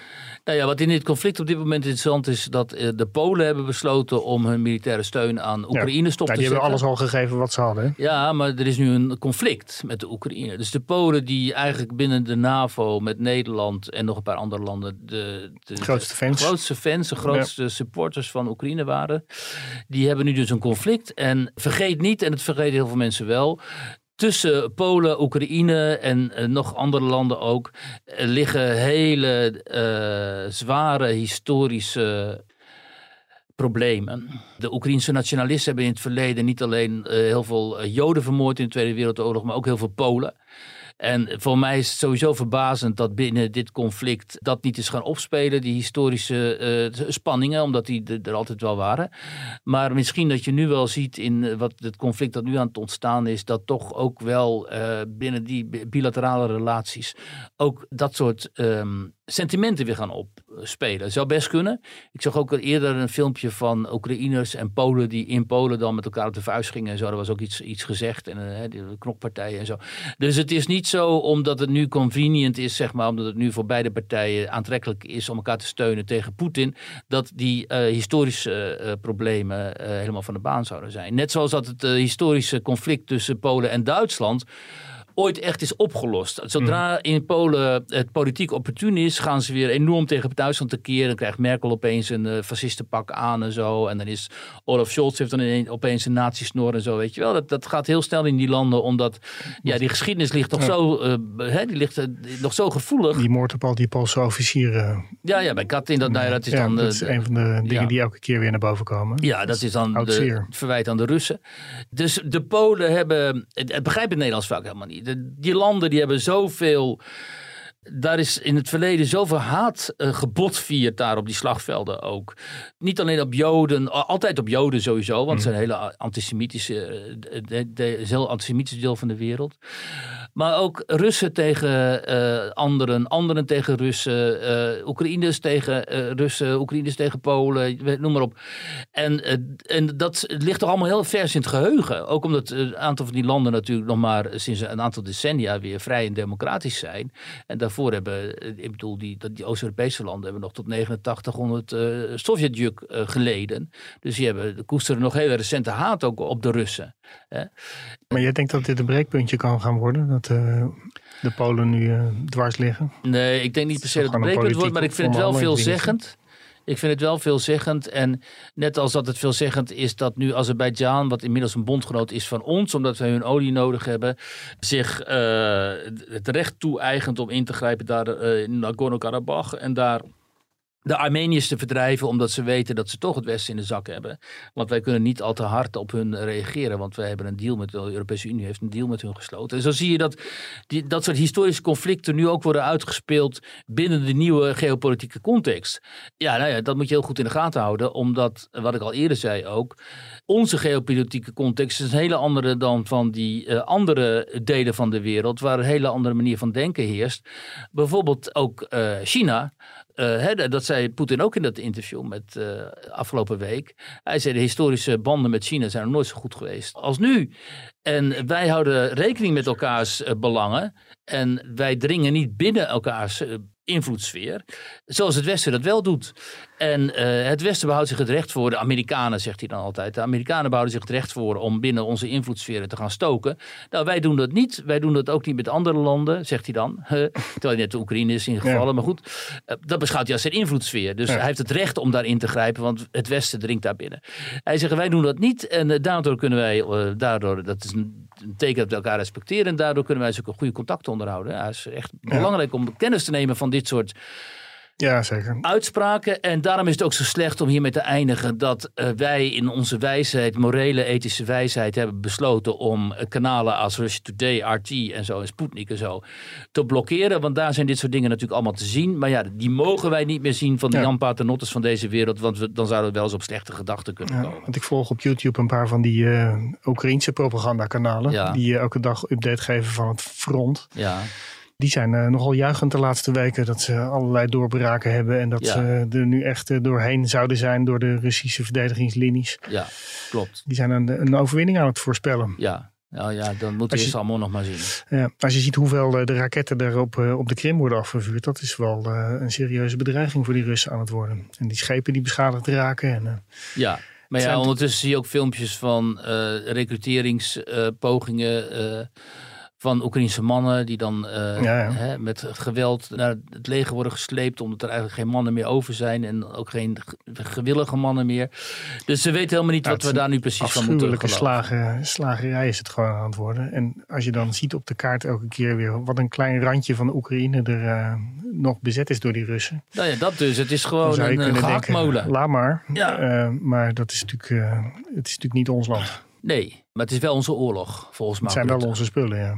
Nou ja, wat in dit conflict op dit moment interessant is, dat eh, de Polen hebben besloten om hun militaire steun aan Oekraïne stop Ja, te die zetten. hebben alles al gegeven wat ze hadden. hè? Ja, maar er is nu een conflict met de Oekraïne. Dus de Polen die eigenlijk binnen de NAVO met Nederland en nog een paar andere landen de, de, Grootste fans. de grootste fans, de grootste supporters van Oekraïne waren. Die hebben nu dus een conflict. En vergeet niet, en het vergeten heel veel mensen wel, tussen Polen, Oekraïne en eh, nog andere landen ook eh, liggen hele eh, zware historische problemen. De Oekraïnse nationalisten hebben in het verleden niet alleen heel veel Joden vermoord in de Tweede Wereldoorlog, maar ook heel veel Polen. En voor mij is het sowieso verbazend dat binnen dit conflict dat niet is gaan opspelen, die historische eh, spanningen, omdat die er- altijd wel waren. Maar misschien dat je nu wel ziet in eh, wat het conflict dat nu aan het ontstaan is, dat toch ook wel eh, binnen die bi- bilaterale relaties ook dat soort ehm, sentimenten weer gaan opspelen. Zou best kunnen. Ik zag ook eerder een filmpje van Oekraïners en Polen die in Polen dan met elkaar op de vuist gingen en zo. Er was ook iets, iets gezegd en eh, die knokpartijen en zo. Dus het is niet zo omdat het nu convenient is, zeg maar, omdat het nu voor beide partijen aantrekkelijk is om elkaar te steunen tegen Poetin, dat die eh, historische eh, problemen eh, helemaal van de baan zouden zijn. Net zoals dat het eh, historische conflict tussen Polen en Duitsland ooit echt is opgelost. Zodra in Polen het politiek opportun is, gaan ze weer enorm tegen Duitsland te keren. Dan krijgt Merkel opeens een eh, fascistenpak aan en zo. En dan is Olaf Scholz heeft dan opeens een nazi-snor en zo, weet je wel. Dat, dat gaat heel snel in die landen, omdat ja, die geschiedenis ligt Ja. zo, eh, hè, die ligt eh, nog zo gevoelig. Die moord op al die Poolse officieren. Ja, ja, bij Katyn, dat, nou ja, dat is ja, dan... dat is een van de dingen die elke keer weer naar boven komen. Ja, dat is dan de, het verwijt aan de Russen. Dus de Polen hebben, het, het begrijpt het Nederlands vaak helemaal niet. De- die landen die hebben zoveel, daar is in het verleden zoveel haat eh, gebotvierd daar op die slagvelden ook. Niet alleen op Joden, altijd op Joden sowieso, want het zijn hele antisemitische, eh, de, de, heel antisemitisch deel van de wereld. Maar ook Russen tegen eh, anderen, anderen tegen Russen, Oekraïners tegen Russen, Oekraïners tegen Polen, noem maar op. En, en dat ligt toch allemaal heel vers in het geheugen. Ook omdat een aantal van die landen natuurlijk nog maar sinds een aantal decennia weer vrij en democratisch zijn. En daarvoor hebben, eh, ik bedoel, die, dat- die Oost-Europese landen hebben nog tot 8900 eh Sovjetjuk eh, geleden. Dus die hebben, koesteren nog hele recente haat ook op de Russen. Hè. Maar jij denkt dat dit een breekpuntje kan gaan worden? Dat de Polen nu dwars liggen? Nee, ik denk niet per se dat het een breekpunt wordt, maar ik vind het wel veelzeggend. Ik vind het wel veelzeggend. En net als dat het veelzeggend is dat nu Azerbeidzjan, wat inmiddels een bondgenoot is van ons, omdat wij hun olie nodig hebben, zich eh, het recht toe-eigent om in te grijpen daar eh, in Nagorno-Karabakh en daar de Armeniërs te verdrijven, omdat ze weten dat ze toch het Westen in de zak hebben. Want wij kunnen niet al te hard op hun reageren, want wij hebben een deal met de Europese Unie, heeft een deal met hun gesloten. En zo zie je dat die, dat soort historische conflicten nu ook worden uitgespeeld binnen de nieuwe geopolitieke context. Ja, nou ja, dat moet je heel goed in de gaten houden, omdat, wat ik al eerder zei ook, onze geopolitieke context is een hele andere dan van die eh, andere delen van de wereld, waar een hele andere manier van denken heerst. Bijvoorbeeld ook eh, China. Eh, dat zei Poetin ook in dat interview met eh, afgelopen week. Hij zei de historische banden met China zijn nog nooit zo goed geweest als nu. En wij houden rekening met elkaars eh, belangen. En wij dringen niet binnen elkaars invloedssfeer. Zoals het Westen dat wel doet. En eh, het Westen behoudt zich het recht voor, de Amerikanen zegt hij dan altijd. De Amerikanen behouden zich het recht voor om binnen onze invloedssferen te gaan stoken. Nou, wij doen dat niet. Wij doen dat ook niet met andere landen, zegt hij dan. Terwijl net de Oekraïne is ingevallen. Ja. Maar goed, eh, dat beschouwt hij als zijn invloedssfeer. Dus Ja. hij heeft het recht om daarin te grijpen, want het Westen dringt daar binnen. Hij zegt, wij doen dat niet. En eh, daardoor kunnen wij, daardoor, dat is een, een teken dat we elkaar respecteren. En daardoor kunnen wij zulke goede contacten onderhouden. Ja, het is echt belangrijk om kennis te nemen van dit soort Ja, zeker. uitspraken. En daarom is het ook zo slecht om hiermee te eindigen dat eh, wij in onze wijsheid, morele, ethische wijsheid, hebben besloten om eh, kanalen als Russia Today, RT en zo en Sputnik en zo te blokkeren. Want daar zijn dit soort dingen natuurlijk allemaal te zien. Maar ja, die mogen wij niet meer zien van de Ja. Jan Paternottes van deze wereld, want we, dan zouden we wel eens op slechte gedachten kunnen Ja, komen. want ik volg op YouTube een paar van die eh Oekraïnse propagandakanalen. Ja. Die elke dag update geven van het front. Ja. Die zijn eh, nogal juichend de laatste weken dat ze allerlei doorbraken hebben. En dat Ja. ze er nu echt eh, doorheen zouden zijn door de Russische verdedigingslinies. Ja, klopt. Die zijn een, een overwinning aan het voorspellen. Ja. Nou ja, dan moeten we eerst allemaal nog maar zien. Ja, als je ziet hoeveel eh, de raketten daar op, op de Krim worden afgevuurd, dat is wel een serieuze bedreiging voor die Russen aan het worden. En die schepen die beschadigd raken. En, Ja, maar ja, ondertussen zie je ook filmpjes van eh recruteringspogingen van Oekraïnse mannen die dan eh, Ja, ja. Hè, met geweld naar het leger worden gesleept omdat er eigenlijk geen mannen meer over zijn en ook geen ge- gewillige mannen meer. Dus ze weten helemaal niet Ja, wat we daar nu precies van moeten geloven. slagen, slagerij is het gewoon aan het worden. En als je dan ziet op de kaart elke keer weer wat een klein randje van Oekraïne er eh, nog bezet is door die Russen. Nou ja, dat dus. Het is gewoon een, een denken, gehaktmolen. laat maar. Ja. Eh, maar dat is natuurlijk, eh, het is natuurlijk niet ons land. Nee, maar het is wel onze oorlog, volgens mij. Het zijn wel onze spullen, ja.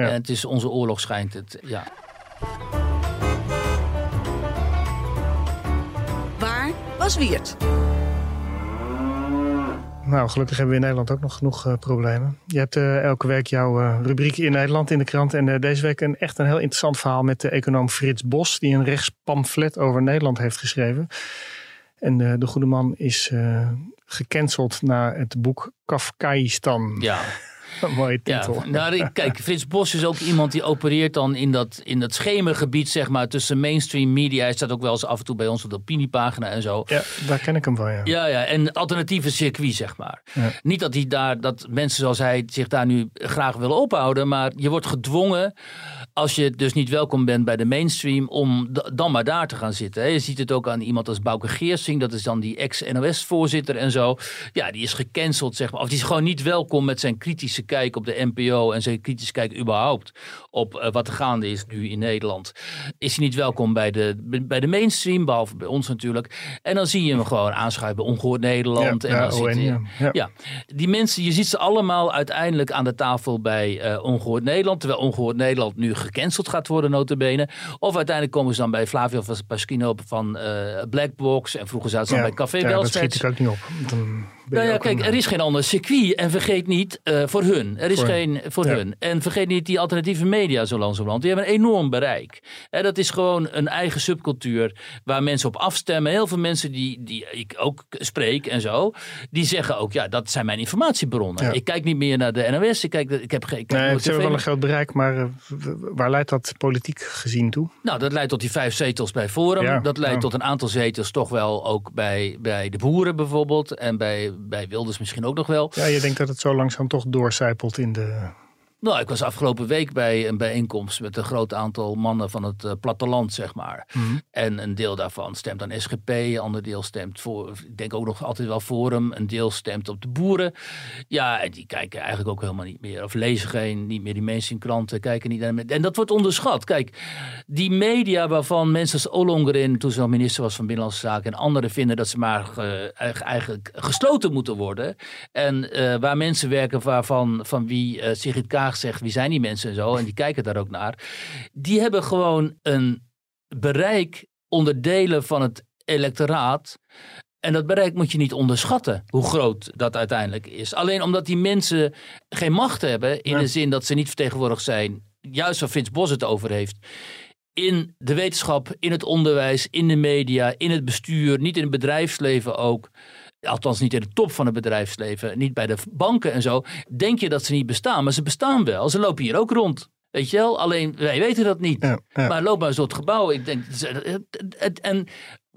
Ja. En het is onze oorlog, schijnt het. Ja. Waar was Wiert? Nou, gelukkig hebben we in Nederland ook nog genoeg eh, problemen. Je hebt eh, elke week jouw eh, rubriek in Nederland in de krant. En eh, deze week een echt een heel interessant verhaal met de econoom Frits Bos. Die een rechtspamflet over Nederland heeft geschreven. En eh, de goede man is eh, gecanceld na het boek Kafkaïstan. Ja. Mooie Ja, titel. nou, ik- kijk, Frits Bos is ook iemand die opereert dan in dat, in dat schemergebied, zeg maar, tussen mainstream media. Hij staat ook wel eens af en toe bij ons op de opiniepagina en zo. Ja, daar ken ik hem van, ja. Ja, ja, en alternatieve circuit, zeg maar. Ja. Niet dat, hij daar, dat mensen zoals hij zich daar nu graag willen ophouden, maar je wordt gedwongen, als je dus niet welkom bent bij de mainstream, om dan maar daar te gaan zitten. hè. Je ziet het ook aan iemand als Bouke Geersing, dat is dan die ex-NOS-voorzitter en zo. Ja, die is gecanceld, zeg maar. Of die is gewoon niet welkom met zijn kritische kijk op de NPO en zijn kritische kijk überhaupt op eh, wat er gaande is nu in Nederland. Is hij niet welkom bij de, bij de mainstream, behalve bij ons natuurlijk. En dan zie je hem gewoon aanschuiven bij Ongehoord Nederland. Ja, en dan zit. Ja. ja, die mensen, je ziet ze allemaal uiteindelijk aan de tafel bij eh Ongehoord Nederland. Terwijl Ongehoord Nederland nu gecanceld gaat worden, notabene. Of uiteindelijk komen ze dan bij Flavio Pasquino van eh Blackbox. En vroeger zaten ze dan bij Café ja, dat schiet ik ook niet op. Dan Nou ja, kijk, een- er is geen ander circuit. En vergeet niet, eh, voor hun. Er is Voor- geen voor ja. hun. En vergeet niet die alternatieve media zo langzamerhand. Die hebben een enorm bereik. En dat is gewoon een eigen subcultuur waar mensen op afstemmen. Heel veel mensen die, die ik ook spreek en zo, die zeggen ook, ja, dat zijn mijn informatiebronnen. Ja. Ik kijk niet meer naar de NOS. Ik, kijk, ik heb geen. Nee, ze hebben wel een groot bereik, maar eh, waar leidt dat politiek gezien toe? Nou, dat leidt tot die vijf zetels bij Forum. Ja, dat leidt tot een aantal zetels toch wel ook bij, bij de boeren bijvoorbeeld. En bij, bij Wilders misschien ook nog wel. Ja, je denkt dat het zo langzaam toch doorcijpelt in de... Nou, ik was afgelopen week bij een bijeenkomst met een groot aantal mannen van het eh, platteland, zeg maar. Mhm. En een deel daarvan stemt aan SGP, een ander deel stemt voor, ik denk ook nog altijd wel Forum, een deel stemt op de boeren. Ja, en die kijken eigenlijk ook helemaal niet meer, of lezen geen, niet meer die mainstream kranten, kijken niet naar. En dat wordt onderschat. Kijk, die media waarvan mensen als Ollongren, toen ze nog minister was van Binnenlandse Zaken, en anderen vinden dat ze maar eh, eigenlijk gesloten moeten worden. En eh, waar mensen werken waarvan van wie Sigrid Kaag zegt, wie zijn die mensen en zo, en die kijken daar ook naar. Die hebben gewoon een bereik onder delen van het electoraat. En dat bereik moet je niet onderschatten, hoe groot dat uiteindelijk is. Alleen omdat die mensen geen macht hebben, in de zin dat ze niet vertegenwoordigd zijn, juist waar Frits Bos het over heeft, in de wetenschap, in het onderwijs, in de media, in het bestuur, niet in het bedrijfsleven ook. Althans, niet in de top van het bedrijfsleven, niet bij de banken en zo. Denk je dat ze niet bestaan, maar ze bestaan wel. Ze lopen hier ook rond. Weet je wel? Alleen wij weten dat niet. Maar loop maar eens door het gebouw. Ik denk, en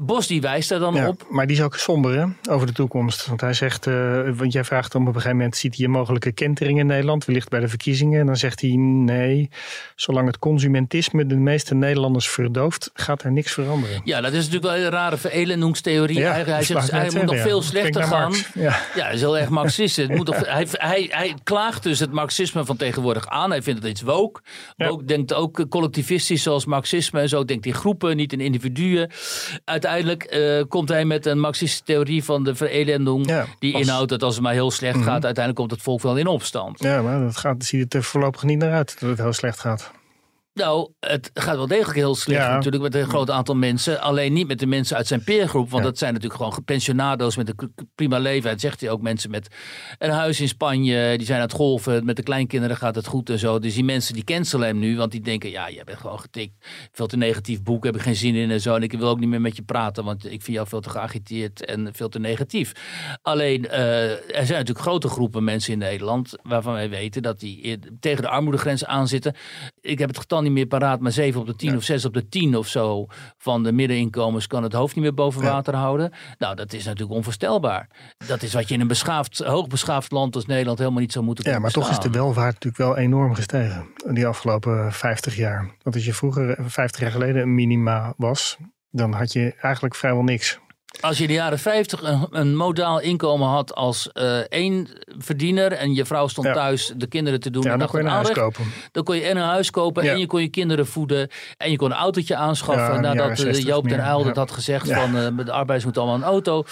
Bos die wijst daar dan Ja, op. Maar die is ook somber hè, over de toekomst. Want hij zegt, eh, want jij vraagt hem op een gegeven moment, ziet hij een mogelijke kentering in Nederland, wellicht bij de verkiezingen. En dan zegt hij, nee, zolang het consumentisme de meeste Nederlanders verdooft, gaat er niks veranderen. Ja, dat is natuurlijk wel een rare verelenungstheorie. Ja, Eigenlijk, hij zegt, hij moet nog veel slechter gaan. Ja. Ja, hij is heel erg marxist. Het moet toch, hij, hij, hij klaagt dus het marxisme van tegenwoordig aan. Hij vindt het iets woke. Woke denkt ook collectivistisch zoals marxisme en zo. Denkt in groepen, niet in individuen. Uiteindelijk eh, komt hij met een marxistische theorie van de verelending. die als- inhoudt dat als het maar heel slecht Mhm. gaat, uiteindelijk komt het volk wel in opstand. Ja, maar dat gaat, ziet het er voorlopig niet naar uit dat het heel slecht gaat. Nou, het gaat wel degelijk heel slecht Ja. natuurlijk met een groot aantal mensen. Alleen niet met de mensen uit zijn peergroep. Want dat zijn natuurlijk gewoon pensionado's met een prima leven. Het zegt hij ook mensen met een huis in Spanje. Die zijn aan het golven. Met de kleinkinderen gaat het goed en zo. Dus die mensen die cancelen hem nu. Want die denken, ja, jij bent gewoon getikt. Veel te negatief boek, heb ik geen zin in en zo. En ik wil ook niet meer met je praten. Want ik vind jou veel te geagiteerd en veel te negatief. Alleen, eh, er zijn natuurlijk grote groepen mensen in Nederland. Waarvan wij weten dat die tegen de armoedegrens aanzitten. Ik heb het getal niet meer paraat, maar 7 op de 10 of 6 op de 10 of zo van de middeninkomens kan het hoofd niet meer boven water houden. Nou, dat is natuurlijk onvoorstelbaar. Dat is wat je in een beschaafd, hoogbeschaafd land als Nederland helemaal niet zou moeten Ja, kunnen maar toch is de welvaart natuurlijk wel enorm gestegen. Die afgelopen 50 jaar. Want als je vroeger, eh, 50 jaar geleden, een minima was. dan had je eigenlijk vrijwel niks. Als je in de jaren 50 een, een modaal inkomen had als eh, één verdiener en je vrouw stond Ja. thuis de kinderen te doen. Ja, en dan kon je een huis kopen. Dan kon je en een huis kopen Ja. en je kon je kinderen voeden. En je kon een autootje aanschaffen. Nadat jaren eh, 60 Joop den Uyl dat had gezegd van eh, de arbeiders moeten allemaal een auto.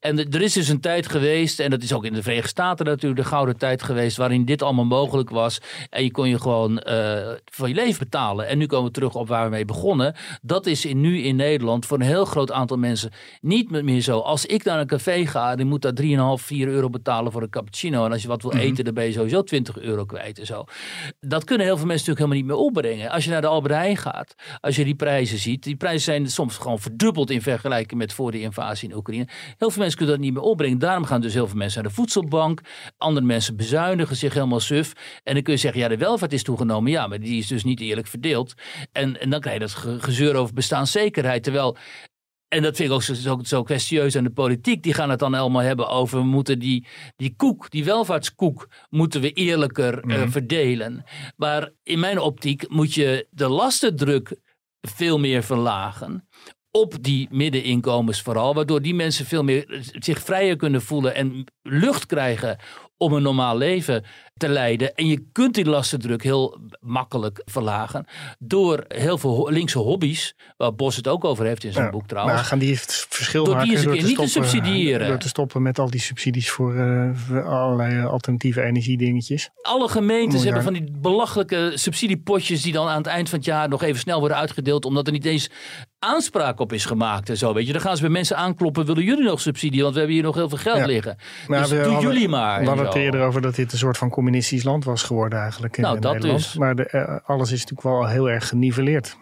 En de- er is dus een tijd geweest, en dat is ook in de Verenigde Staten natuurlijk de gouden tijd geweest, waarin dit allemaal mogelijk was. En je kon je gewoon eh, voor je leven betalen. En nu komen we terug op waar we mee begonnen. Dat is in, nu in Nederland voor een heel groot aantal mensen niet meer zo. Als ik naar een café ga, dan moet daar 3,5, 4 euro betalen voor een cappuccino. En als je wat wil Mhm. eten, dan ben je sowieso 20 euro kwijt en zo. Dat kunnen heel veel mensen natuurlijk helemaal niet meer opbrengen. Als je naar de Albert Heijn gaat, als je die prijzen ziet. Die prijzen zijn soms gewoon verdubbeld in vergelijking met voor de invasie in Oekraïne. Heel veel mensen kunnen dat niet meer opbrengen. Daarom gaan dus heel veel mensen naar de voedselbank. Andere mensen bezuinigen zich helemaal suf. En dan kun je zeggen, ja, de welvaart is toegenomen. Ja, maar die is dus niet eerlijk verdeeld. En, en dan krijg je dat ge- gezeur over bestaanszekerheid. Terwijl en dat vind ik ook zo, zo, zo kwestieus aan de politiek. Die gaan het dan allemaal hebben over... we moeten die, die koek, die welvaartskoek... moeten we eerlijker eh, Mhm. verdelen. Maar in mijn optiek moet je de lastendruk veel meer verlagen op die middeninkomens vooral. Waardoor die mensen veel meer zich vrijer kunnen voelen en lucht krijgen om een normaal leven te leiden. En je kunt die lastendruk heel makkelijk verlagen door heel veel linkse hobby's, waar Bos het ook over heeft in zijn Ja, boek trouwens. Maar gaan die het verschil Door die maken een door keer te niet te subsidiëren. Door te stoppen met al die subsidies voor, eh, voor allerlei alternatieve energiedingetjes. Alle gemeentes hebben van die belachelijke subsidiepotjes die dan aan het eind van het jaar nog even snel worden uitgedeeld, omdat er niet eens aanspraak op is gemaakt en zo. Weet je, dan gaan ze bij mensen aankloppen: willen jullie nog subsidie? Want we hebben hier nog heel veel geld Ja. liggen. Maar dus we doe hadden- jullie maar. We en hadden eerder over dat dit een soort van communistisch land was geworden eigenlijk in Nou, dat Nederland. dus. Maar de, eh, alles is natuurlijk wel heel erg geniveleerd.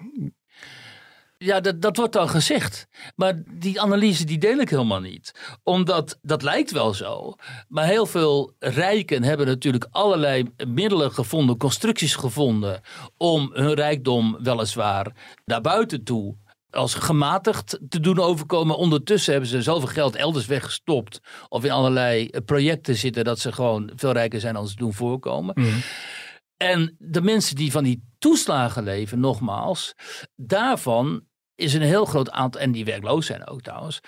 Ja, dat, dat wordt dan gezegd. Maar die analyse die deel ik helemaal niet. Omdat dat lijkt wel zo. Maar heel veel rijken hebben natuurlijk allerlei middelen gevonden, constructies gevonden. om hun rijkdom weliswaar naar buiten toe als gematigd te doen overkomen. Ondertussen hebben ze zoveel geld elders weggestopt. of in allerlei eh, projecten zitten dat ze gewoon veel rijker zijn dan ze doen voorkomen. En de mensen die van die toeslagen leven, nogmaals, daarvan is een heel groot aantal, en die werkloos zijn ook trouwens.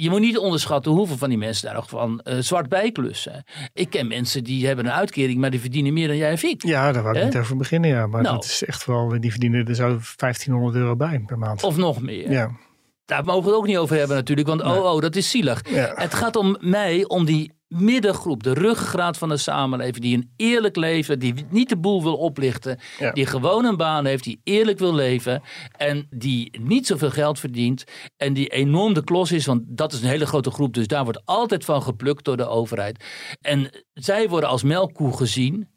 Je moet niet onderschatten hoeveel van die mensen daar nog van eh, zwart bijklussen. Ik ken mensen die hebben een uitkering, maar die verdienen meer dan jij en ik. Ja, daar wou ik Hè? niet over beginnen. Ja. Maar Nou. dat is echt wel, die verdienen er zo 1500 euro bij per maand. Of nog meer. Ja. Daar mogen we het ook niet over hebben natuurlijk, want oh, oh, dat is zielig. Het gaat om mij, om die middengroep, de ruggengraat van de samenleving, die een eerlijk leven, die niet de boel wil oplichten, Ja. die gewoon een baan heeft, die eerlijk wil leven en die niet zoveel geld verdient en die enorm de klos is, want dat is een hele grote groep, dus daar wordt altijd van geplukt door de overheid. En zij worden als melkkoe gezien,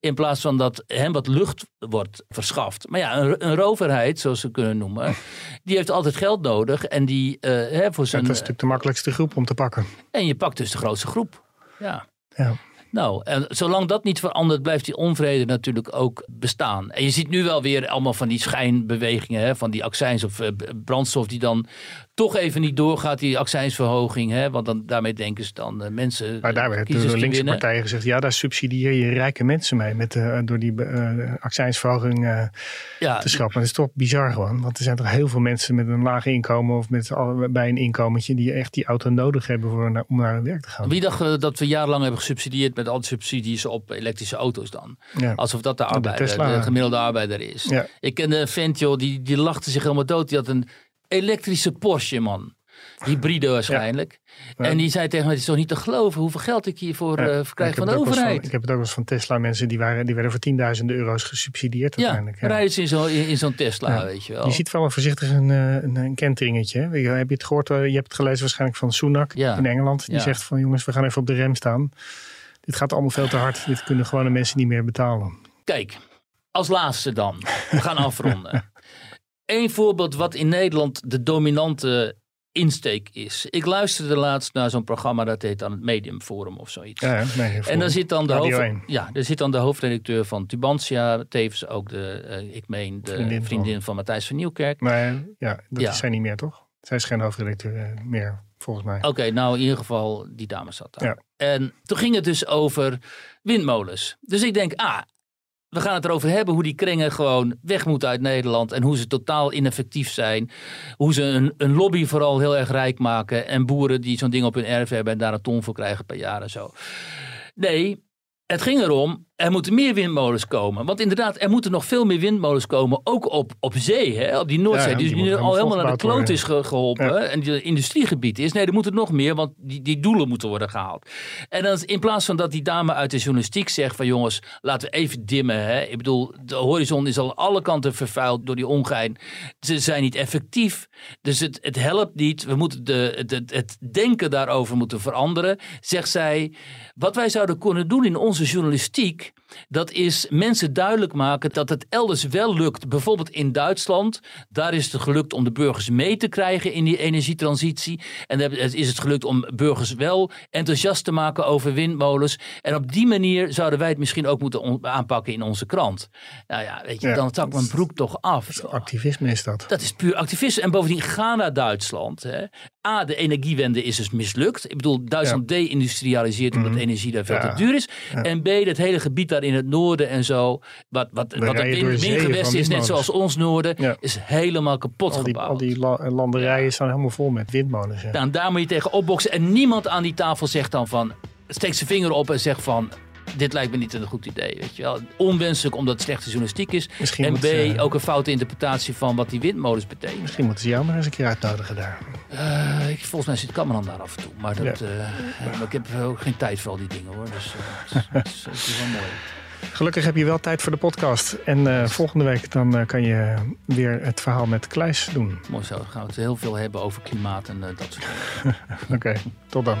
in plaats van dat hen wat lucht wordt verschaft. Maar ja, een, een roverheid, zoals ze kunnen noemen, die heeft altijd geld nodig en die eh, hè, voor Ja, zijn. dat is natuurlijk de makkelijkste groep om te pakken. En je pakt dus de grootste groep. Ja. Ja. Nou, en zolang dat niet verandert, blijft die onvrede natuurlijk ook bestaan. En je ziet nu wel weer allemaal van die schijnbewegingen, hè, van die accijns of eh, brandstof die dan toch even niet doorgaat, die accijnsverhoging. Hè, want dan, daarmee denken ze dan eh, mensen. Maar daar werd door de linkse partijen gezegd, ja, daar subsidieer je rijke mensen mee met, eh, door die eh accijnsverhoging Ja, te schrappen. Dat is toch bizar gewoon. Want er zijn toch heel veel mensen met een laag inkomen of met bij een inkomentje die echt die auto nodig hebben voor, naar- om naar hun werk te gaan. Wie dacht dat we jarenlang hebben gesubsidieerd met al die subsidies op elektrische auto's dan? Ja. Alsof dat de, De arbeider, de, Tesla. gemiddelde arbeider is. Ja. Ik kende een vent, joh, die, die lachte zich helemaal dood. Die had een elektrische Porsche, man. Hybride waarschijnlijk. En die zei tegen mij, het is toch niet te geloven hoeveel geld ik hiervoor Ja, eh krijg van de overheid. ik heb het ook wel eens van Tesla mensen die, waren, die werden voor tienduizenden euro's gesubsidieerd ja, uiteindelijk. rijden ze in zo'n in, in zo'n Tesla, Ja. weet je wel. Je ziet wel voorzichtig een, eh, een, een kenteringetje. Heb je het gehoord? eh, Je hebt het gelezen waarschijnlijk van Sunak Ja. in Engeland. Die Ja. zegt van jongens, we gaan even op de rem staan. Dit gaat allemaal veel te hard. Dit kunnen gewone mensen niet meer betalen. Kijk, als laatste dan. We gaan afronden. Eén voorbeeld wat in Nederland de dominante insteek is. Ik luisterde laatst naar zo'n programma dat heet dan het Medium Forum of zoiets. Ja, en daar zit, dan de hoofd, 1. ja, daar zit dan de hoofdredacteur van Tubantia, tevens ook de, eh, ik meen, de Vriendin vriendin, van- van Matthijs van Nieuwkerk. Maar ja, dat Ja. is zij niet meer, toch? Zij is geen hoofdredacteur eh, meer, volgens mij. Oké, nou in ieder geval, die dame zat daar. Ja. En toen ging het dus over windmolens. Dus ik denk, ah, we gaan het erover hebben hoe die kringen gewoon weg moeten uit Nederland. En hoe ze totaal ineffectief zijn. Hoe ze een, een lobby vooral heel erg rijk maken. En boeren die zo'n ding op hun erf hebben en daar een ton voor krijgen per jaar en zo. Nee, het ging erom, er moeten meer windmolens komen. Want inderdaad, er moeten nog veel meer windmolens komen. Ook op, op zee, hè, op die Noordzee. Ja, die, die nu moeten al helemaal naar de kloot is ge- geholpen. En die industriegebied is. Nee, er moet er nog meer, want die, die doelen moeten worden gehaald. En dan in plaats van dat die dame uit de journalistiek zegt van jongens, laten we even dimmen. Hè. Ik bedoel, de horizon is al alle kanten vervuild door die ongein. Ze zijn niet effectief. Dus het, het helpt niet. We moeten de, het, het, het denken daarover moeten veranderen. Zegt zij, wat wij zouden kunnen doen in onze journalistiek, dat is mensen duidelijk maken dat het elders wel lukt. Bijvoorbeeld in Duitsland, daar is het gelukt om de burgers mee te krijgen in die energietransitie. En is het gelukt om burgers wel enthousiast te maken over windmolens. En op die manier zouden wij het misschien ook moeten aanpakken in onze krant. Nou ja, weet je, Ja, dan zak mijn broek toch af. Activisme is dat. Dat is puur activisme. En bovendien, ga naar Duitsland. Hè. A, de energiewende is dus mislukt. Ik bedoel, Duitsland deindustrialiseert omdat energie daar veel Mhm. Te duur is. En B, dat hele gebied daar in het noorden en zo, wat, wat, wat van is, net zoals ons noorden, Ja. is helemaal kapot Al die, gebouwd. al die la- landerijen staan helemaal vol met windmolens. ja. Nou, daar moet je tegen opboksen. En niemand aan die tafel zegt dan van, steekt zijn vinger op en zegt van, dit lijkt me niet een goed idee. Weet je wel. Onwenselijk omdat het slechte journalistiek is. Misschien en B, ze- ook een foute interpretatie van wat die windmolens betekenen. Misschien moeten ze jou maar eens een keer uitnodigen daar. Eh, ik, volgens mij zit Cameron daar af en toe. Maar, dat, Ja. eh, maar ik heb ook geen tijd voor al die dingen hoor. Dus eh, het, is- het, wel mooi. Gelukkig heb je wel tijd voor de podcast. En volgende week dan kan je weer het verhaal met Kluis doen. Mooi zo. Dan gaan we het heel veel hebben over klimaat en dat soort dingen. Oké, tot dan.